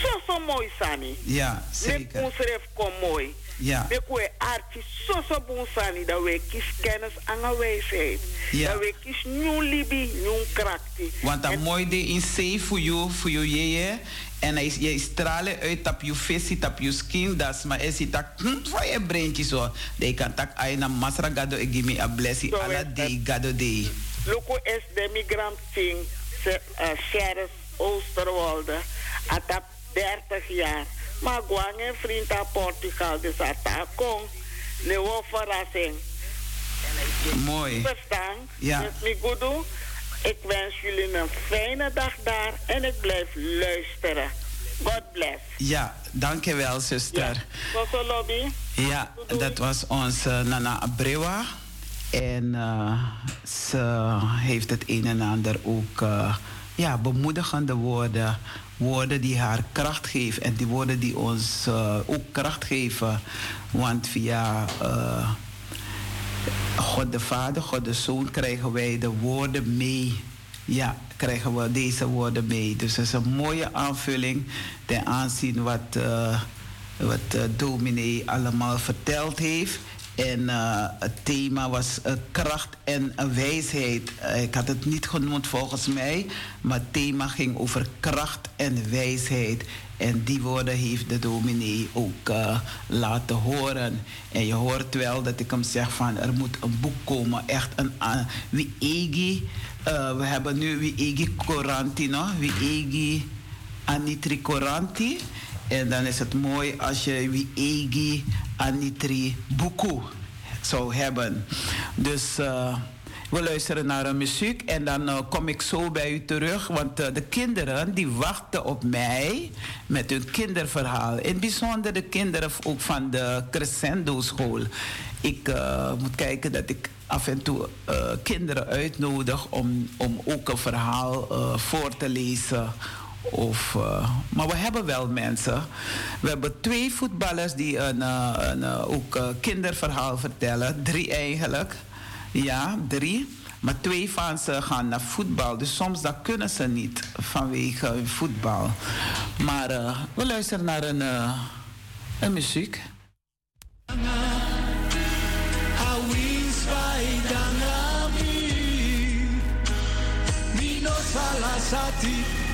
Zo zo mooi sani. Ja, zeker. Met ons kom mooi. Ja. Wil arti zo zo boon sani dat we kies kennis en wijsheid. Ja. Dat we kies nieuw libi, nieuw krakti. Want dat mooi de in zee voor jou, voor jou je. En hij, je stralen uit op je visie, op je skin. Dat is maar is dat voor je breintje zo. Dat kan tak ay na masra gado e gimme a blessing ala day gado day. Loko is de migrant thing, Sheriff Oosterwolde. Atap 30 jaar. Maar gewoon een vriend aan Portugal, dus atakong. Nieuwe verrassing. Mooi. Verstaan? Ja. Dus mi goedoe. Ik wens jullie een fijne dag daar en ik blijf luisteren. God bless. Ja, dankjewel zuster. Ja, lobby. Ja, dat was onze Nana Abrewa. En uh, ze heeft het een en ander ook uh, ja, bemoedigende woorden. Woorden die haar kracht geven. En die woorden die ons uh, ook kracht geven. Want via God de Vader, God de Zoon krijgen wij de woorden mee. Ja, krijgen we deze woorden mee. Dus het is een mooie aanvulling ten aanzien wat, wat dominee allemaal verteld heeft. En uh, het thema was kracht en wijsheid. ik had het niet genoemd volgens mij, maar het thema ging over kracht en wijsheid. En die woorden heeft de dominee ook laten horen. En je hoort wel dat ik hem zeg van er moet een boek komen. Echt een wie egi. Uh, we hebben nu wie egi Coranti, no? Wie egi Anitri Coranti. En dan is het mooi als je wie egi Anitri Buku zou hebben. Dus... Uh, we luisteren naar een muziek en dan uh, kom ik zo bij u terug. Want uh, de kinderen die wachten op mij met hun kinderverhaal. In het bijzonder de kinderen ook van de Crescendo School. Ik moet kijken dat ik af en toe kinderen uitnodig om, om ook een verhaal voor te lezen. Of, maar we hebben wel mensen. We hebben twee voetballers die een, een, ook kinderverhaal vertellen. Drie eigenlijk. Ja, drie. Maar twee van ze gaan naar voetbal. Dus soms dat kunnen ze niet vanwege voetbal. Maar we luisteren naar een, uh, een muziek.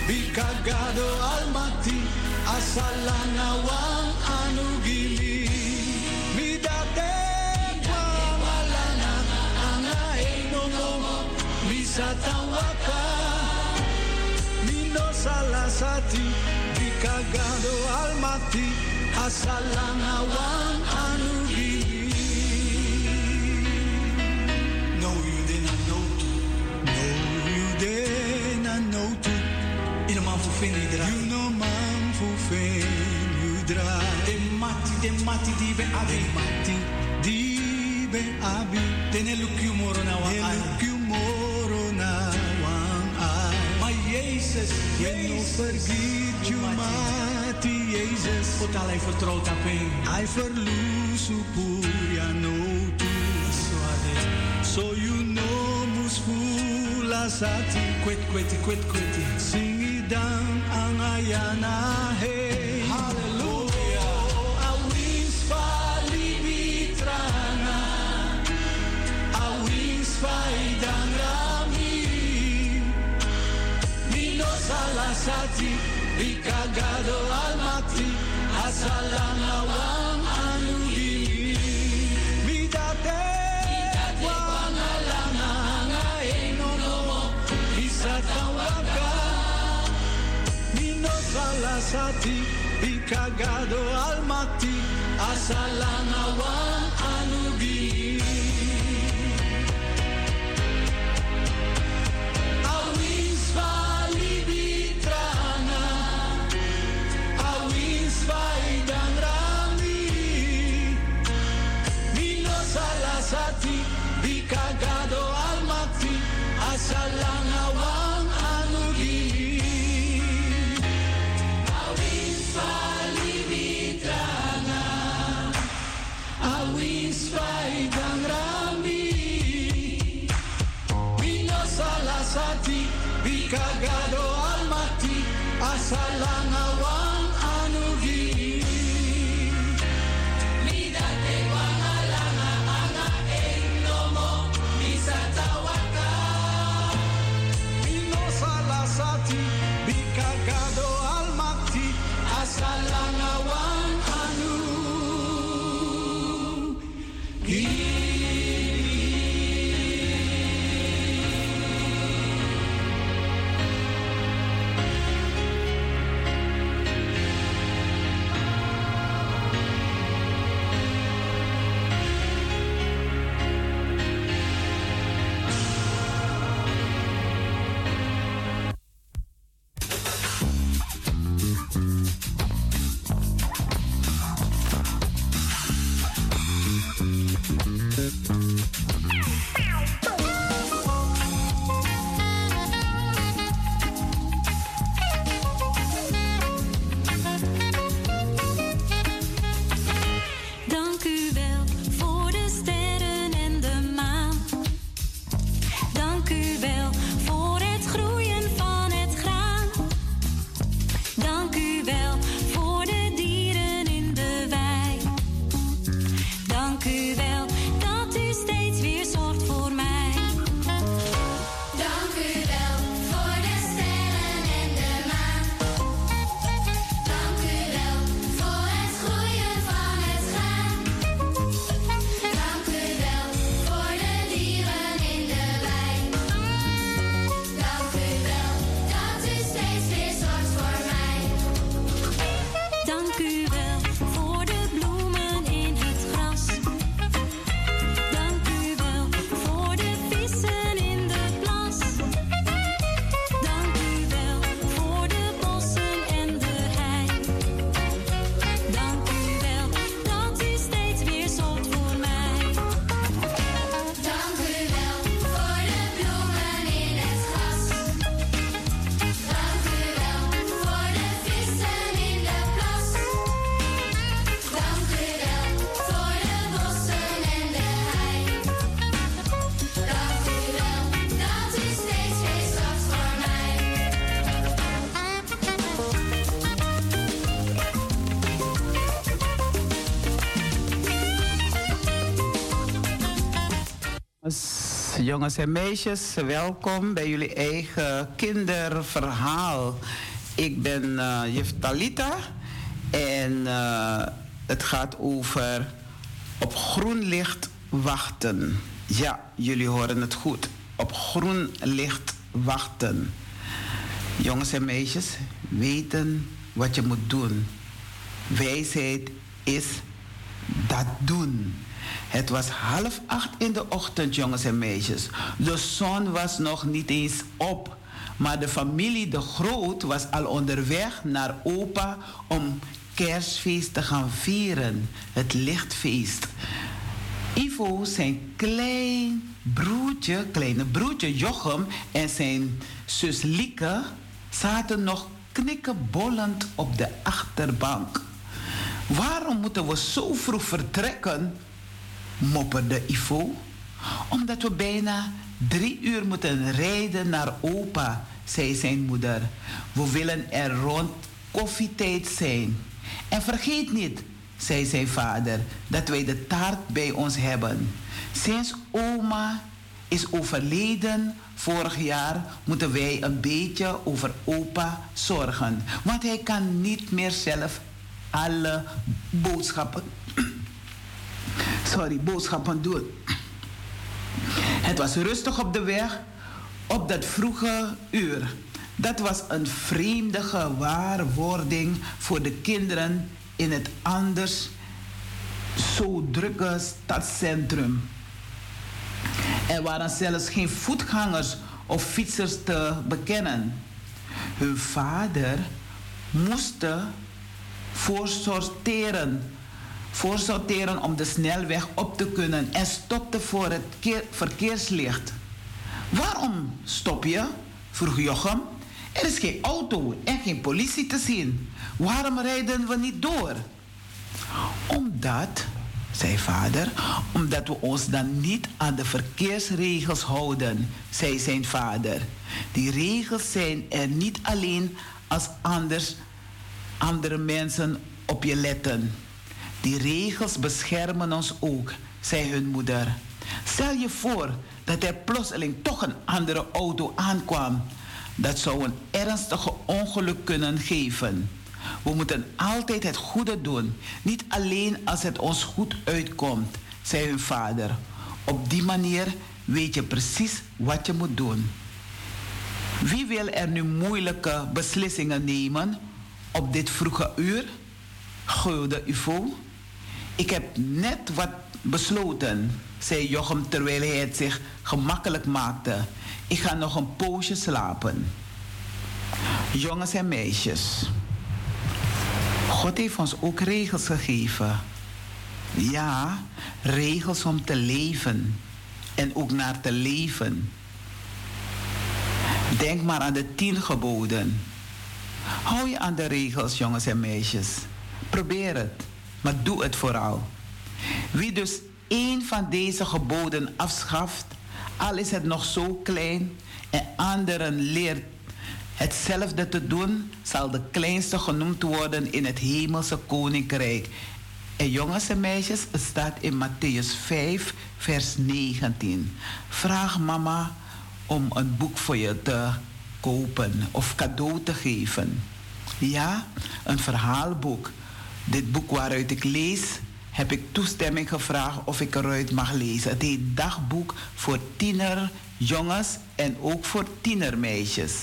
Di kagado almati asalanawan wang anugili. midate pamalana ana enomo bisa tawaka mino salasati di kagado almati asalanawan anu mati di be abi mati di be abi Tene lukyu moro na wa Jezus, Jezus. vergiet je mati Jezus. Total hij vertrouwt op hem. Hij verloos ja no tu. So you know mus fula sati. Kwet kwet kwet kwet. Sing dan ang ayana hey. Almaty, Bikaga do Almaty, Asalam Awam Anuhi. Midate, Wan Alana, Eno Nomo, Isatawaka. Minos Alasati, Bikaga do Almaty, Asalam Awam Jongens en meisjes, welkom bij jullie eigen kinderverhaal. Ik ben uh, juf Talita en uh, het gaat over op groen licht wachten. Ja, jullie horen het goed. Op groen licht wachten. Jongens en meisjes, weten wat je moet doen. Wijsheid is dat doen. Het was half acht in de ochtend, jongens en meisjes. De zon was nog niet eens op. Maar de familie De Groot was al onderweg naar opa om kerstfeest te gaan vieren. Het lichtfeest. Ivo, zijn klein broertje, kleine broertje Jochem en zijn zus Lieke zaten nog knikkenbollend op de achterbank. Waarom moeten we zo vroeg vertrekken? Mopperde Ivo. Omdat we bijna drie uur moeten rijden naar opa, zei zijn moeder. We willen er rond koffietijd zijn. En vergeet niet, zei zijn vader, dat wij de taart bij ons hebben. Sinds oma is overleden vorig jaar, moeten wij een beetje over opa zorgen. Want hij kan niet meer zelf alle boodschappen, sorry, boodschappen doen. Het was rustig op de weg op dat vroege uur. Dat was een vreemde gewaarwording voor de kinderen in het anders zo drukke stadscentrum. Er waren zelfs geen voetgangers of fietsers te bekennen. Hun vader moest voorsorteren, voorsorteren om de snelweg op te kunnen en stopte voor het verkeerslicht. Waarom stop je? vroeg Jochem. Er is geen auto en geen politie te zien. Waarom rijden we niet door? Omdat, zei vader, omdat we ons dan niet aan de verkeersregels houden, zei zijn vader. Die regels zijn er niet alleen als anders andere mensen op je letten. Die regels beschermen ons ook, zei hun moeder. Stel je voor dat er plotseling toch een andere auto aankwam. Dat zou een ernstige ongeluk kunnen geven. We moeten altijd het goede doen, niet alleen als het ons goed uitkomt, zei hun vader. Op die manier weet je precies wat je moet doen. Wie wil er nu moeilijke beslissingen nemen op dit vroege uur? Gulde Uvo. Ik heb net wat besloten, zei Jochem terwijl hij het zich gemakkelijk maakte. Ik ga nog een poosje slapen. Jongens en meisjes. God heeft ons ook regels gegeven. Ja, regels om te leven en ook naar te leven. Denk maar aan de tien geboden. Hou je aan de regels, jongens en meisjes. Probeer het, maar doe het vooral. Wie dus één van deze geboden afschaft, al is het nog zo klein, en anderen leert hetzelfde te doen, zal de kleinste genoemd worden in het hemelse koninkrijk. En jongens en meisjes, het staat in Matthäus 5, vers 19. Vraag mama om een boek voor je te kopen of cadeau te geven. Ja, een verhaalboek. Dit boek waaruit ik lees, heb ik toestemming gevraagd of ik eruit mag lezen. Het heet Dagboek voor tiener jongens en ook voor tienermeisjes.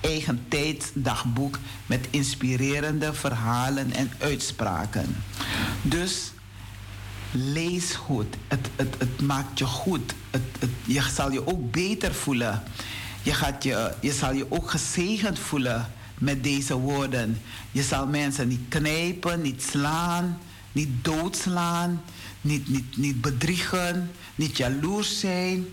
Eigen tijdsdagboek met inspirerende verhalen en uitspraken. Dus lees goed. Het, het, het maakt je goed. Het, je zal je ook beter voelen. Je, gaat je, je zal je ook gezegend voelen met deze woorden. Je zal mensen niet knijpen, niet slaan, niet doodslaan, niet, niet, niet bedriegen, niet jaloers zijn.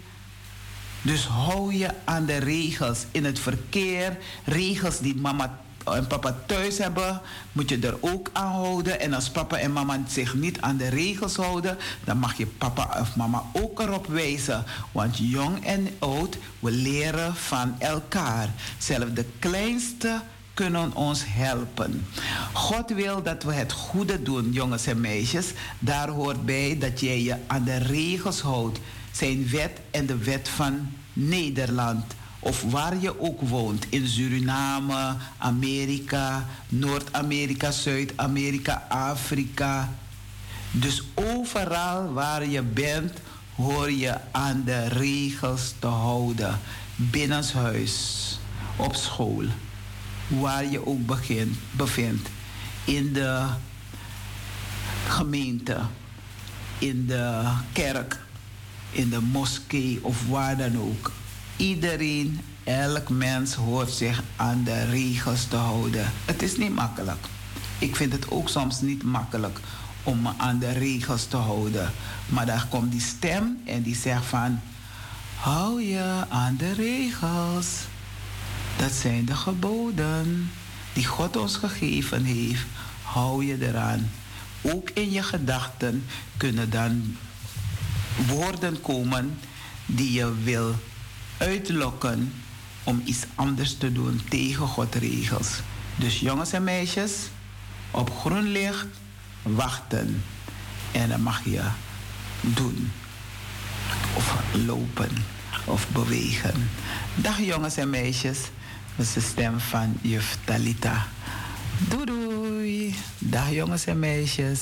Dus hou je aan de regels in het verkeer, regels die mama en papa thuis hebben, moet je er ook aan houden. En als papa en mama zich niet aan de regels houden, dan mag je papa of mama ook erop wijzen. Want jong en oud, we leren van elkaar. Zelfs de kleinste kunnen ons helpen. God wil dat we het goede doen, jongens en meisjes. Daar hoort bij dat jij je aan de regels houdt. zijn wet en de wet van Nederland. Of waar je ook woont, in Suriname, Amerika, Noord-Amerika, Zuid-Amerika, Afrika. Dus overal waar je bent, hoor je aan de regels te houden. Binnenshuis, op school, waar je ook begint, bevindt. In de gemeente, in de kerk, in de moskee of waar dan ook. Iedereen, elk mens hoort zich aan de regels te houden. Het is niet makkelijk. Ik vind het ook soms niet makkelijk om me aan de regels te houden. Maar daar komt die stem en die zegt van... Hou je aan de regels. Dat zijn de geboden die God ons gegeven heeft. Hou je eraan. Ook in je gedachten kunnen dan woorden komen die je wil uitlokken om iets anders te doen tegen Gods regels. Dus jongens en meisjes, op groen licht wachten. En dan mag je doen. Of lopen. Of bewegen. Dag jongens en meisjes. Dat is de stem van juf Talita. Doei doei. Dag jongens en meisjes.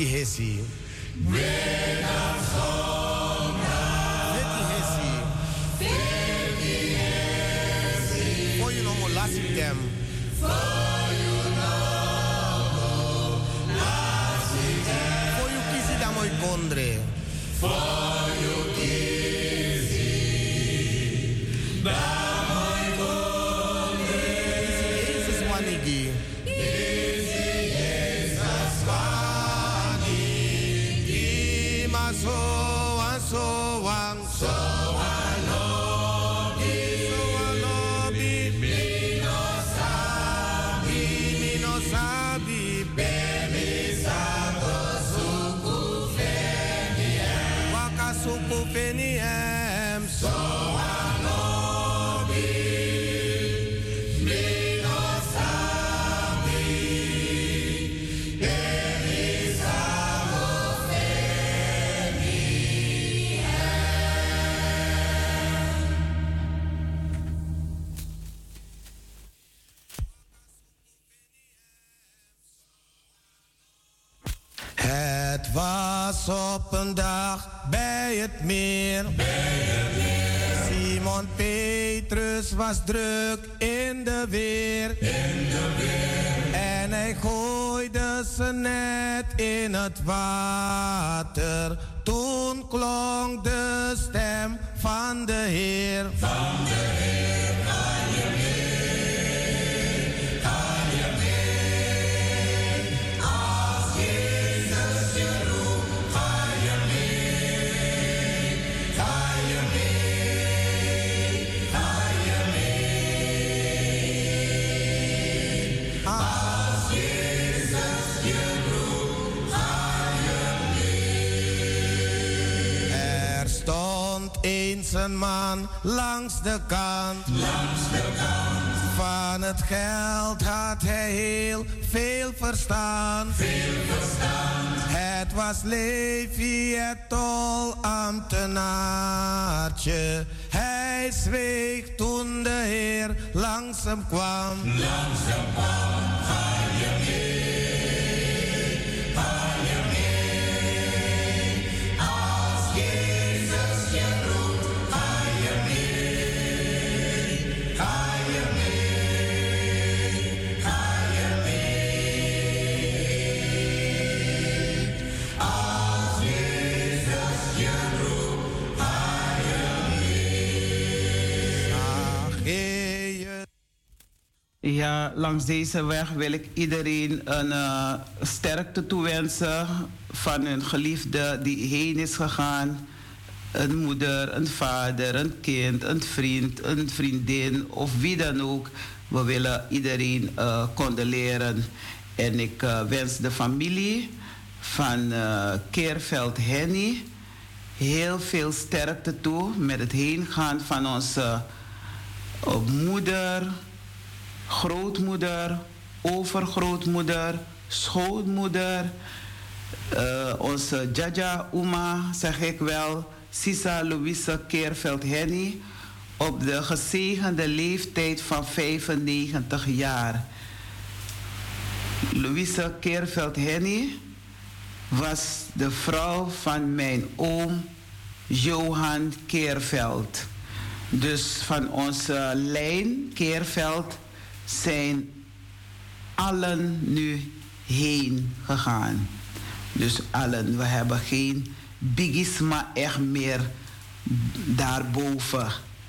de Recife. noastră eens een man langs de kant. Langs de kant. Van het geld had hij heel veel verstaan. Veel verstaan. Het was Levi, het tolambtenaartje. Hij zweeg toen de Heer langs hem kwam. Langs hem kwam, Ja, langs deze weg wil ik iedereen een eh, sterkte toewensen van een geliefde die heen is gegaan. Een moeder, een vader, een kind, een vriend, een vriendin of wie dan ook. We willen iedereen eh condoleren. En ik eh, wens de familie van eh Keerveld Henny heel veel sterkte toe met het heengaan van onze moeder, grootmoeder, overgrootmoeder, schoonmoeder, eh, onze Jaja Uma, zeg ik wel, Sisa Louise Keerveld Henny, op de gezegende leeftijd van 95 jaar. Louise Keerveld Henny was de vrouw van mijn oom Johan Keerveld. Dus van onze lijn Keerveld zijn allen nu heen gegaan. Dus allen, we hebben geen bigisma echt meer daarboven.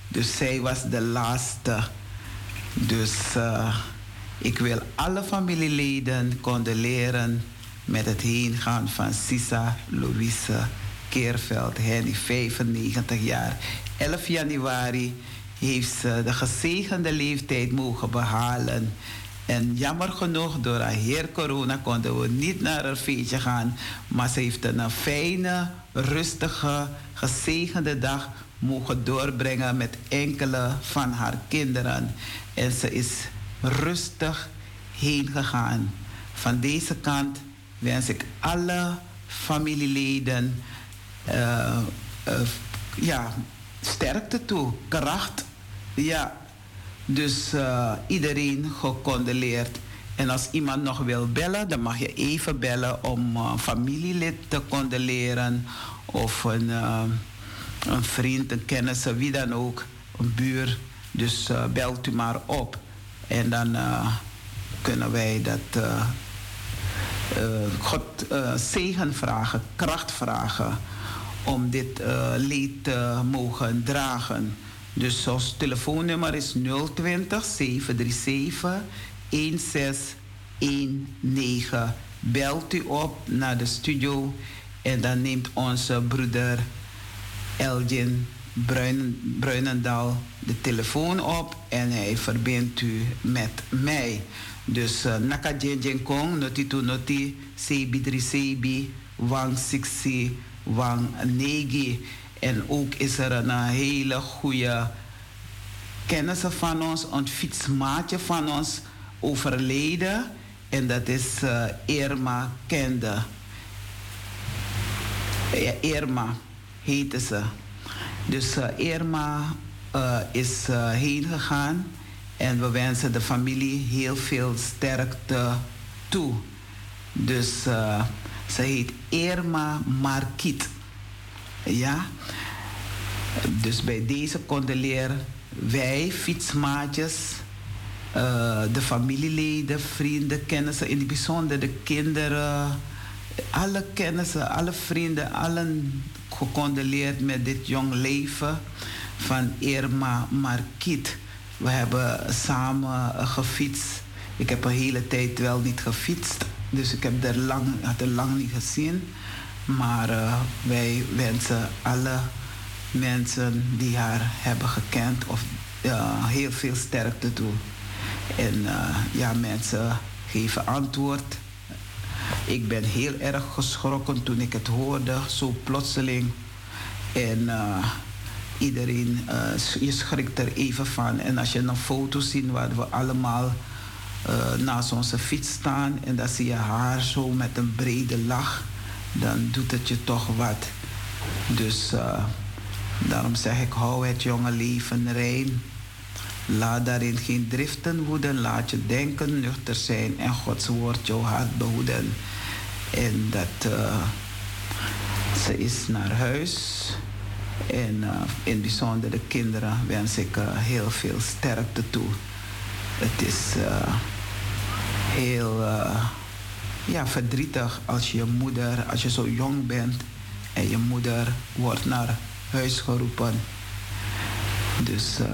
Dus zij was de laatste. Dus eh, ik wil alle familieleden condoleren met het heengaan van Sisa Louise Keerveld. Henny, 95 jaar. 11 januari heeft ze de gezegende leeftijd mogen behalen. En jammer genoeg, door haar heer corona konden we niet naar haar feestje gaan. Maar ze heeft een fijne, rustige, gezegende dag mogen doorbrengen met enkele van haar kinderen. En ze is rustig heen gegaan. Van deze kant wens ik alle familieleden eh, eh, ja, sterkte toe, kracht. Ja, dus eh, iedereen gecondoleerd. En als iemand nog wil bellen, dan mag je even bellen om een familielid te condoleren. Of een, eh, een vriend, een kennis, wie dan ook, een buur. Dus eh, belt u maar op. En dan eh, kunnen wij dat eh, eh, God eh, zegen vragen, kracht vragen om dit eh, leed te mogen dragen. Dus ons telefoonnummer is 020 737 1619. Belt u op naar de studio en dan neemt onze broeder Elgin Bruin, Bruinendaal de telefoon op en hij verbindt u met mij. Dus uh, naka jen kong noti tu noti sebi dri sebi wang siksi wang negi. En ook is er een hele goede kennis van ons, een fietsmaatje van ons overleden. En dat is uh, Irma Kende. Ja, Irma heette ze. Dus uh, Irma is heen gegaan en we wensen de familie heel veel sterkte toe. Dus ze heet Irma Markiet. Ja? Dus bij deze condoleren wij, fietsmaatjes, uh, de familieleden, vrienden, kennissen, in het bijzonder de kinderen, alle kennissen, alle vrienden, allen gecondoleerd met dit jong leven van Irma Marquiet. We hebben samen gefietst. Ik heb een hele tijd wel niet gefietst, dus ik heb er lang, had er lang niet gezien. Maar uh, wij wensen alle mensen die haar hebben gekend of uh, heel veel sterkte toe. En uh, ja, mensen geven antwoord. Ik ben heel erg geschrokken toen ik het hoorde, zo plotseling. En iedereen, je schrikt er even van. En als je een foto ziet waar we allemaal naast onze fiets staan en dan zie je haar zo met een brede lach dan doet het je toch wat. Dus uh, daarom zeg ik, hou het jonge leven rein. Laat daarin geen driften woeden. Laat je denken nuchter zijn en Gods woord jouw hart behoeden. En dat uh, ze is naar huis. En uh, in het bijzonder de kinderen wens ik heel veel sterkte toe. Het is heel ja, verdrietig als je moeder, als je zo jong bent en je moeder wordt naar huis geroepen. Dus uh,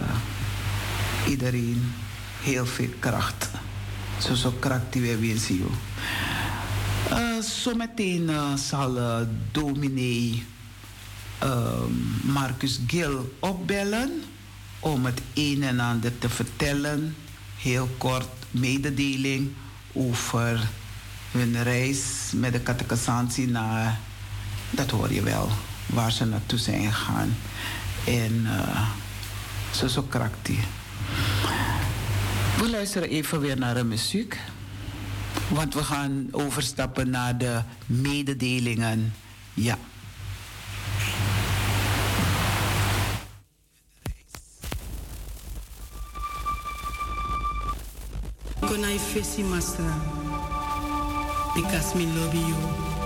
iedereen heel veel kracht. Zo zo kracht die we weer zien. Uh, zometeen uh, zal dominee ehm, Marcus Gil opbellen om het een en ander te vertellen. Heel kort mededeling over hun reis met de catechisatie naar, dat hoor je wel, waar ze naartoe zijn gegaan. En uh, zo zo krakti. We luisteren even weer naar de muziek. Want we gaan overstappen naar de mededelingen. Ja. Konai Fesi Masra because me love you.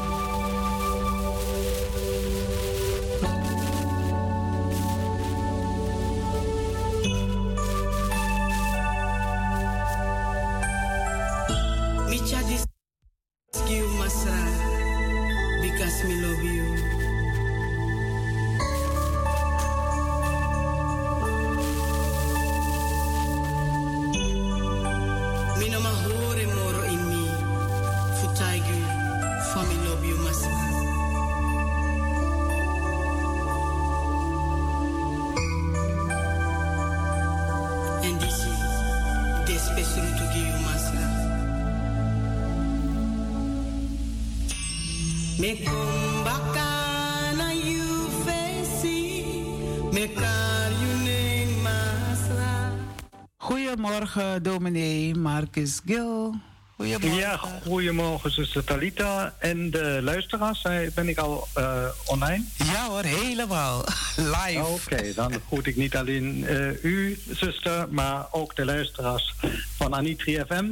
Goedemorgen, dominee Marcus Gil. Goedemorgen. Ja, goedemorgen, zuster Talita. En de luisteraars, ben ik al uh, online? Ja hoor, helemaal. Live. Oké, dan groet ik niet alleen uh, u, zuster, maar ook de luisteraars van Anitri FM.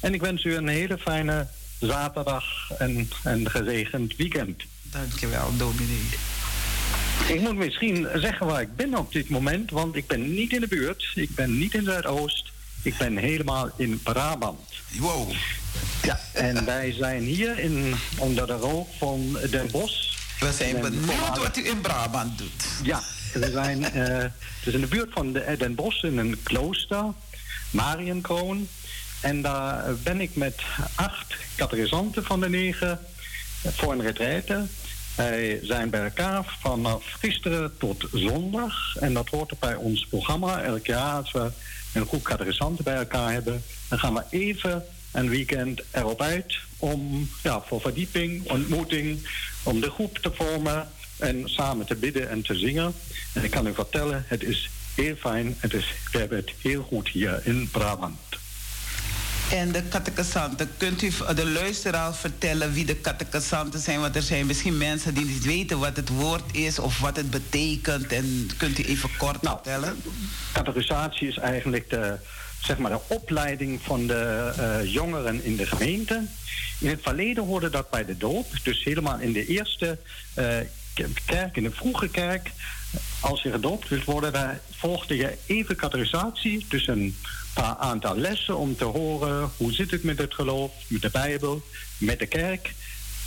En ik wens u een hele fijne zaterdag en een gezegend weekend. Dankjewel, dominee. Ik moet misschien zeggen waar ik ben op dit moment, want ik ben niet in de buurt. Ik ben niet in Zuidoost. Ik ben helemaal in Brabant. Wow. Ja, en wij zijn hier in, onder de rook van Den Bosch. We zijn benieuwd wat u in Brabant doet. Ja, we zijn uh, dus in de buurt van de, Den Bosch in een klooster, Marienkroon. En daar ben ik met acht catechisanten van de negen voor een retraite. Wij zijn bij elkaar vanaf gisteren tot zondag. En dat hoort bij ons programma. Elk jaar als we een groep catechisanten bij elkaar hebben... dan gaan we even een weekend erop uit om ja, voor verdieping, ontmoeting... om de groep te vormen en samen te bidden en te zingen. En ik kan u vertellen, het is heel fijn. Het is, we hebben het heel goed hier in Brabant. En de catechisanten, kunt u de luisteraar vertellen wie de catechisanten zijn? Want er zijn misschien mensen die niet weten wat het woord is of wat het betekent. En kunt u even kort nou, vertellen? Catechisatie is eigenlijk de, zeg maar de opleiding van de uh, jongeren in de gemeente. In het verleden hoorde dat bij de doop. Dus helemaal in de eerste uh, kerk, in de vroege kerk. Als je gedoopt wilt worden, daar volgde je even catechisatie. Dus een paar aantal lessen om te horen hoe zit het met het geloof, met de Bijbel, met de kerk.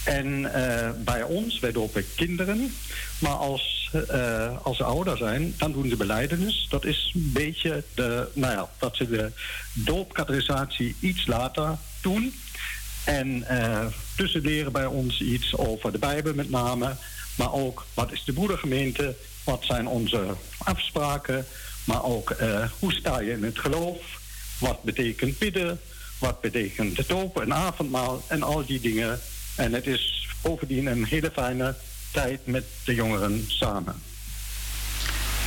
En eh, bij ons, wij dopen kinderen. Maar als, uh, als ze ouder zijn, dan doen ze beleidenis. Dat is een beetje de, nou ja, dat ze de doopcategorisatie iets later doen. En dus ze leren bij ons iets over de Bijbel met name. Maar ook wat is de broedergemeente? Wat zijn onze afspraken? Maar ook hoe sta je in het geloof? Wat betekent bidden? Wat betekent de doop en avondmaal? En al die dingen en het is bovendien een hele fijne tijd met de jongeren samen.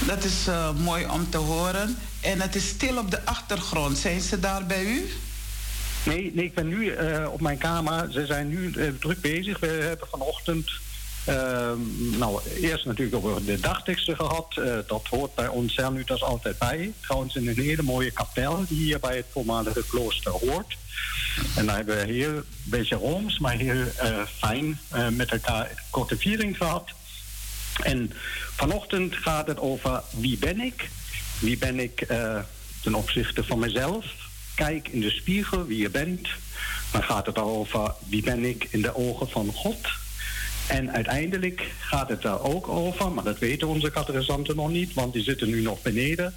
Dat is uh, mooi om te horen. En het is stil op de achtergrond. Zijn ze daar bij u? Nee, nee ik ben nu uh, op mijn kamer. Ze zijn nu uh, druk bezig. We hebben vanochtend nou, eerst natuurlijk over de dagteksten gehad. Uh, dat hoort bij ons Cernutas altijd bij. Trouwens in een hele mooie kapel die hier bij het voormalige klooster hoort. En daar hebben we heel, een beetje rooms, maar heel uh, fijn uh, met elkaar korte viering gehad. En vanochtend gaat het over wie ben ik? Wie ben ik ten opzichte van mezelf? Kijk in de spiegel wie je bent. Dan gaat het over wie ben ik in de ogen van God? En uiteindelijk gaat het daar ook over, maar dat weten onze catechisanten nog niet, want die zitten nu nog beneden.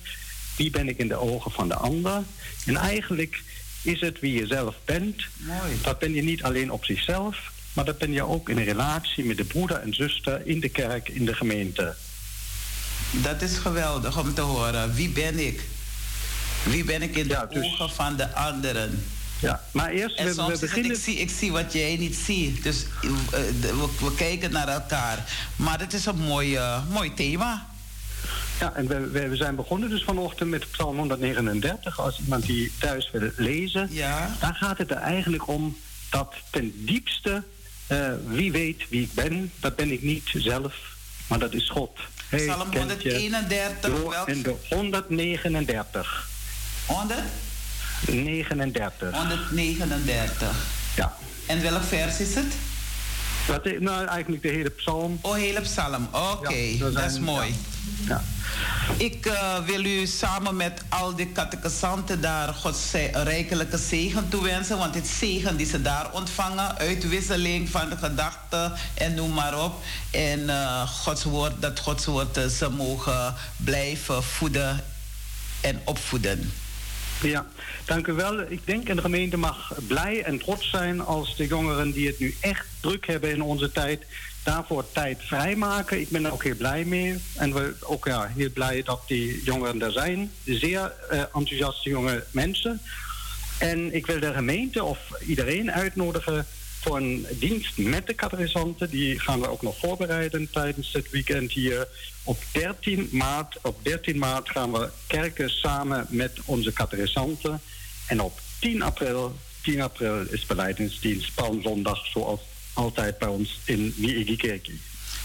Wie ben ik in de ogen van de ander? En eigenlijk is het wie je zelf bent. Mooi. Dat ben je niet alleen op zichzelf, maar dat ben je ook in een relatie met de broeder en zuster in de kerk, in de gemeente. Dat is geweldig om te horen. Wie ben ik? Wie ben ik in de dus- ogen van de anderen? Ja, maar eerst... En we, soms we beginnen... ik, zie, ik zie wat jij niet ziet. Dus uh, we, we, kijken naar elkaar. Maar het is een mooi, uh, mooi thema. Ja, en we, we, zijn begonnen dus vanochtend met Psalm 139. Als iemand die thuis wil lezen, ja. dan gaat het er eigenlijk om dat ten diepste... Uh, wie weet wie ik ben, dat ben ik niet zelf, maar dat is God. Psalm 131, welk? En de 139. 100? 39. 139. Ja. En welk vers is het? Dat is, nou, eigenlijk de hele psalm. Oh, hele psalm. Oké, okay. ja, dat is mooi. Ja. Ik uh, wil u samen met al die catechisanten daar Gods rijkelijke zegen toewensen. Want het zegen die ze daar ontvangen, uitwisseling van de gedachten en noem maar op. En uh, Gods woord, dat Gods woord uh, ze mogen blijven voeden en opvoeden. Ja, dank u wel. Ik denk en de gemeente mag blij en trots zijn als de jongeren die het nu echt druk hebben in onze tijd, daarvoor tijd vrijmaken. Ik ben er ook heel blij mee. En we ook ja, heel blij dat die jongeren er zijn. Zeer uh, enthousiaste jonge mensen. En ik wil de gemeente of iedereen uitnodigen voor een dienst met de catechisanten. Die gaan we ook nog voorbereiden tijdens het weekend hier. Op 13 maart, op 13 maart gaan we kerken samen met onze catechisanten. En op 10 april, 10 april is beleidingsdienst Palmzondag zoals altijd bij ons in Wiegikirki.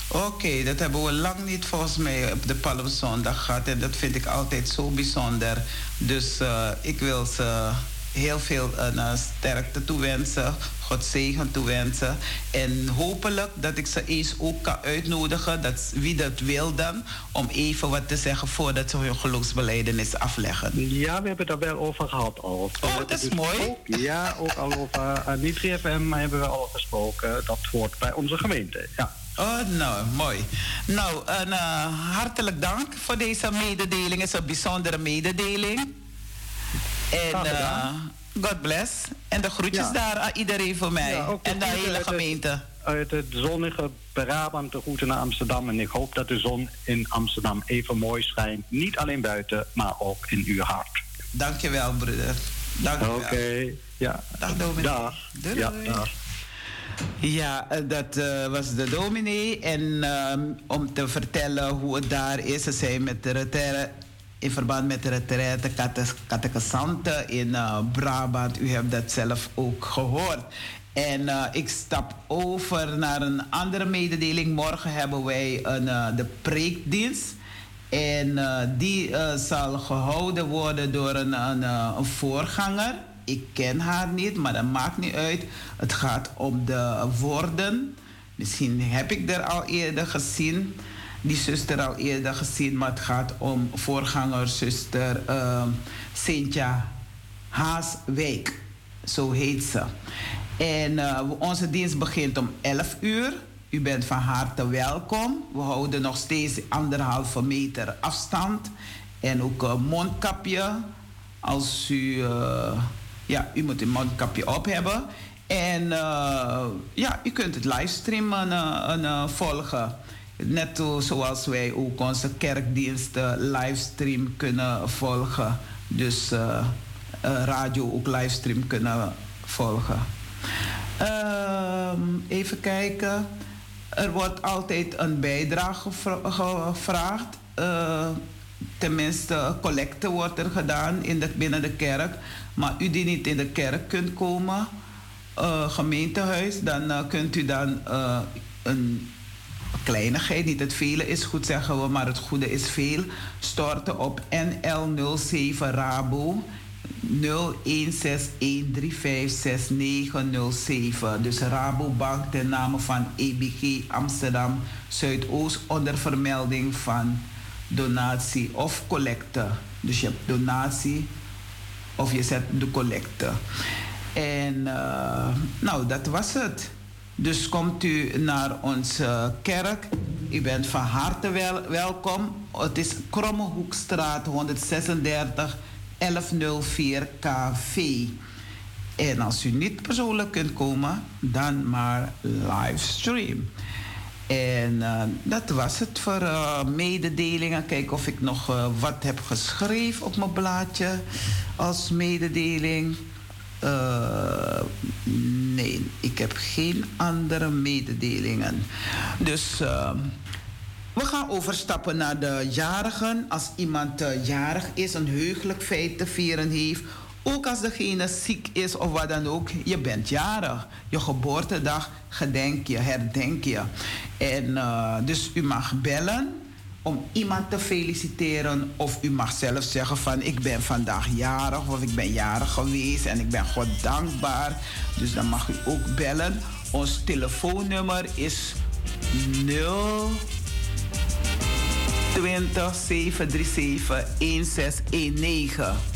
Oké, dat hebben we lang niet volgens mij op de Palmzondag gehad. En dat vind ik altijd zo bijzonder. Dus uh, ik wil ze heel veel uh, sterkte toewensen, God zegen toewensen. En hopelijk dat ik ze eens ook kan uitnodigen, dat, wie dat wil dan, om even wat te zeggen voordat ze hun geloofsbeleidenis afleggen. Ja, we hebben daar wel over gehad al. Oh, dat is dus mooi. Ook, ja, ook al over uh, Nitri FM hebben we al gesproken. Dat hoort bij onze gemeente, ja. Oh, nou, mooi. Nou, een, uh, hartelijk dank voor deze mededeling. Het is een bijzondere mededeling. En uh, God bless. En de groetjes ja. daar aan iedereen voor mij. Ja, en de hele gemeente. Uit het zonnige Brabant de groeten naar Amsterdam. En ik hoop dat de zon in Amsterdam even mooi schijnt. Niet alleen buiten, maar ook in uw hart. Dankjewel, broeder. Dankjewel. Oké, okay. ja. Dag, dominee. Dag. Doei. Ja, dag. Ja, dat uh, was de dominee. En uh, om te vertellen hoe het daar is. Ze zijn met de retraite in verband met de retraite catechisanten in uh, Brabant. U hebt dat zelf ook gehoord. En uh, ik stap over naar een andere mededeling. Morgen hebben wij een, de preekdienst. En die zal gehouden worden door een, een, voorganger. Ik ken haar niet, maar dat maakt niet uit. Het gaat om de woorden. Misschien heb ik er al eerder gezien die zuster al eerder gezien, maar het gaat om voorganger zuster uh, Cynthia Haaswijk. Zo heet ze. En uh, onze dienst begint om 11 uur. U bent van harte welkom. We houden nog steeds anderhalve meter afstand. En ook een mondkapje. Als u... Uh, ja, u moet een mondkapje op hebben. En uh, ja, u kunt het livestreamen volgen. Net zoals wij ook onze kerkdiensten livestream kunnen volgen. Dus radio ook livestream kunnen volgen. Ehm, even kijken. Er wordt altijd een bijdrage gevraagd. Uh, tenminste, collecte wordt er gedaan in de, binnen de kerk. Maar u die niet in de kerk kunt komen, gemeentehuis, dan kunt u dan een kleinigheid, niet het vele is goed zeggen we, maar het goede is veel, storten op NL07 Rabo 0161356907. Dus Rabobank ten name van EBG Amsterdam Zuidoost onder vermelding van donatie of collecte. Dus je hebt donatie of je zet de collecte. En uh, nou, dat was het. Dus komt u naar onze kerk. U bent van harte wel, welkom. Het is Krommehoekstraat 136 1104 KV. En als u niet persoonlijk kunt komen, dan maar livestream. En uh, dat was het voor uh, mededelingen. Kijk of ik nog uh, wat heb geschreven op mijn blaadje als mededeling. Nee, ik heb geen andere mededelingen. Dus we gaan overstappen naar de jarigen. Als iemand uh, jarig is, een heugelijk feit te vieren heeft. Ook als degene ziek is of wat dan ook. Je bent jarig. Je geboortedag gedenk je, herdenk je. En uh, dus u mag bellen om iemand te feliciteren. Of u mag zelf zeggen van ik ben vandaag jarig of ik ben jarig geweest en ik ben God dankbaar. Dus dan mag u ook bellen. Ons telefoonnummer is 0 20 737 1619.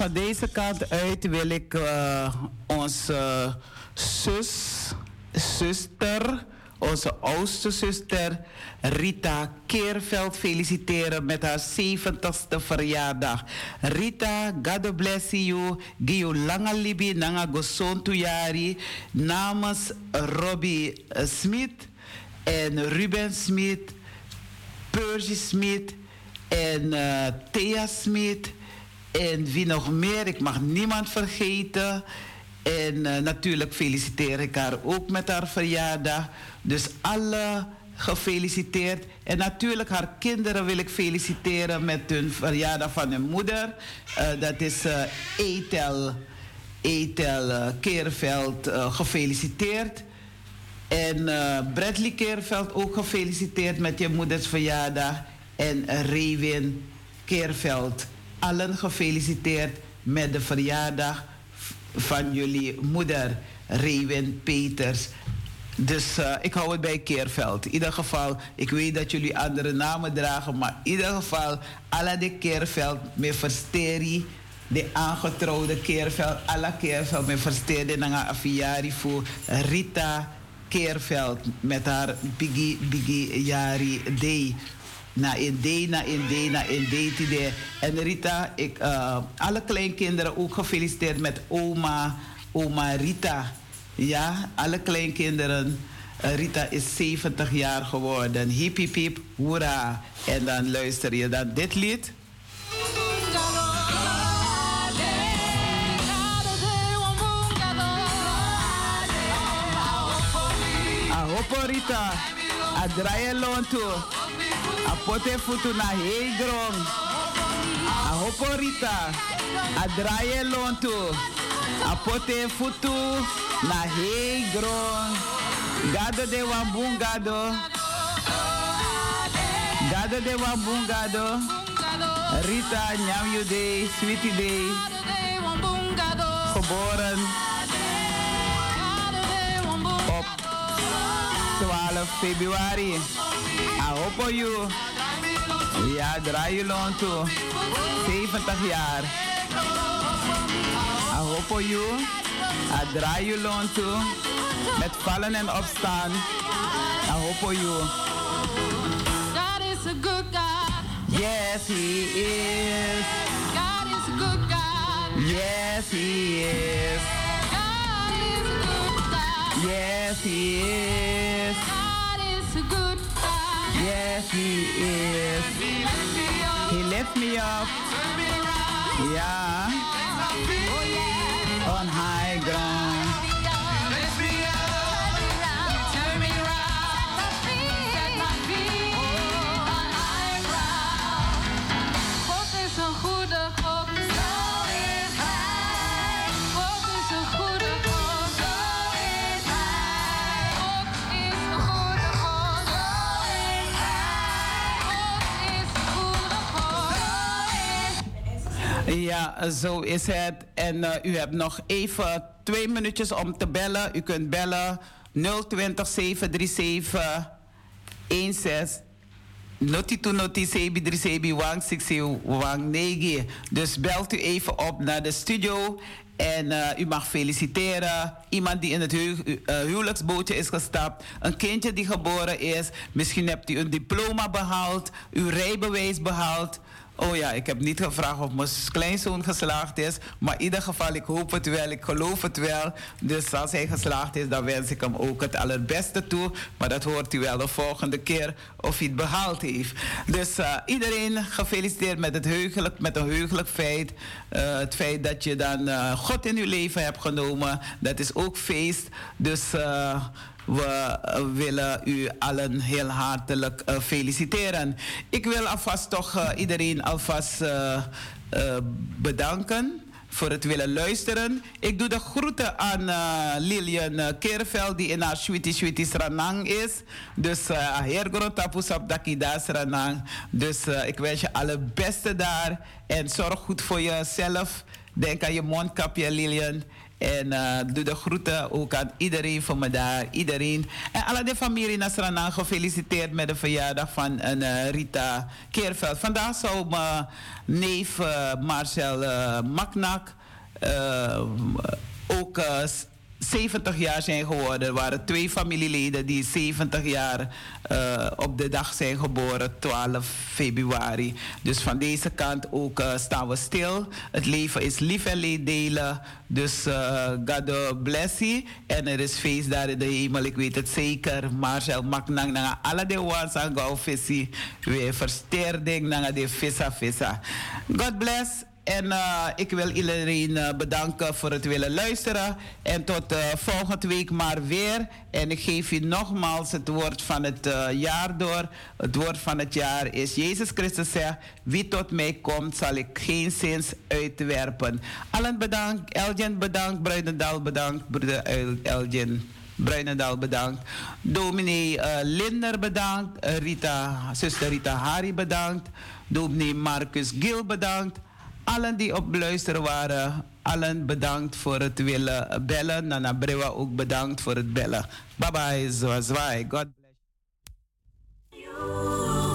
Van deze kant uit wil ik uh, onze zus, zuster, onze oudste zuster Rita Keerveld feliciteren met haar 70ste verjaardag. Rita, God bless you. Giu langa libi nanga gosontu yari. Namens Robbie Smit en Ruben Smit, Percy Smit En uh, Thea Smit. En wie nog meer? Ik mag niemand vergeten. En uh, natuurlijk feliciteer ik haar ook met haar verjaardag. Dus alle gefeliciteerd. En natuurlijk haar kinderen wil ik feliciteren met hun verjaardag van hun moeder. Uh, dat is Ethel, Ethel uh, Keerveld. gefeliciteerd. En Bradley Keerveld ook gefeliciteerd met je moeders verjaardag. En Rewin Keerveld. Allen gefeliciteerd met de verjaardag van jullie moeder, Rewin Peters. Dus uh, ik hou het bij Keerveld. In ieder geval, ik weet dat jullie andere namen dragen, maar in ieder geval, alle de Keerveld met versteri, de aangetrouwde Keerveld, alle Keerveld met versteri naar Afiari voor Rita Keerveld met haar Biggie Biggie Jari Day. Na in day, na in day, na En Rita, ik, uh, alle kleinkinderen ook gefeliciteerd met oma, oma Rita. Ja, alle kleinkinderen. Uh, Rita is 70 jaar geworden. Hip hip hip, hoera. En dan luister je dan dit lied. Ahopo Rita. Adraye lonto. Apote futu na hegrong. Ahopo Rita. Adraye lonto. Apote futu na hey gron. Gado de wambung gado. Gado de wambung gado. Rita Nyam You Day, Sweetie Day. Geboren 12 februari. I hope for you. Ja, draai je loon toe. 70 jaar. I hope for you. I draai je loon toe. Met vallen en opstaan. I hope for you. God is a good God. Yes, he is. God is a good God. Yes, he is. God is a good God. Yes, he is. God. Yes, he is. He lift me up. Yeah. On high Ja, zo is het. En eh, u hebt nog even twee minuutjes om te bellen. U kunt bellen 020 737 16 Noti to noti sebi sebi wang siksi. Dus belt u even op naar de studio. En eh, u mag feliciteren. Iemand die in het uh, huwelijksbootje is gestapt. Een kindje die geboren is. Misschien hebt u een diploma behaald. Uw rijbewijs behaald. Oh ja, ik heb niet gevraagd of mijn kleinzoon geslaagd is. Maar in ieder geval, ik hoop het wel, ik geloof het wel. Dus als hij geslaagd is, dan wens ik hem ook het allerbeste toe. Maar dat hoort u wel de volgende keer of hij het behaald heeft. Dus uh, iedereen gefeliciteerd met, het heugelijk, met een heugelijk feit. Uh, het feit dat je dan uh, God in uw leven hebt genomen, dat is ook feest. Dus we willen u allen heel hartelijk uh, feliciteren. Ik wil alvast toch uh, iedereen alvast uh, bedanken voor het willen luisteren. Ik doe de groeten aan uh, Lilian Keerveld, die in haar Sweetie Sweetie Sranang is. Dus heer Grotapus op Dakida. Dus ik wens je alle beste daar. En zorg goed voor jezelf. Denk aan je mondkapje, Lilian. En uh, doe de groeten ook aan iedereen van me daar. Iedereen. En alle de familie Nasrana gefeliciteerd met de verjaardag van uh, Rita Keerveld. Vandaag zou mijn neef uh, Marcel Maknak ook 70 jaar zijn geworden. Waren twee familieleden die 70 jaar uh, op de dag zijn geboren, 12 februari. Dus van deze kant ook uh, staan we stil. Het leven is lief en leed delen. Dus uh, God bless you. En er is feest daar in de hemel, ik weet het zeker. Marcel Maknang, nanga alle de ones aan gauw visie. We versterking, de vissa vissa. God bless. En uh, ik wil iedereen uh, bedanken voor het willen luisteren. En tot uh, volgende week maar weer. En ik geef u nogmaals het woord van het jaar door. Het woord van het jaar is Jezus Christus zegt... Wie tot mij komt, zal ik geen zins uitwerpen. Allen bedankt. Elgin bedankt. Bruinendal bedankt. Broeder Elgin. Bruinendal bedankt. Dominee uh, Linder bedankt. Rita, zuster Rita Hari bedankt. Dominee Marcus Gil bedankt allen die op luisteren waren, allen bedankt voor het willen bellen. Nana Brewa ook bedankt voor het bellen. Bye bye, zwaai. God bless you.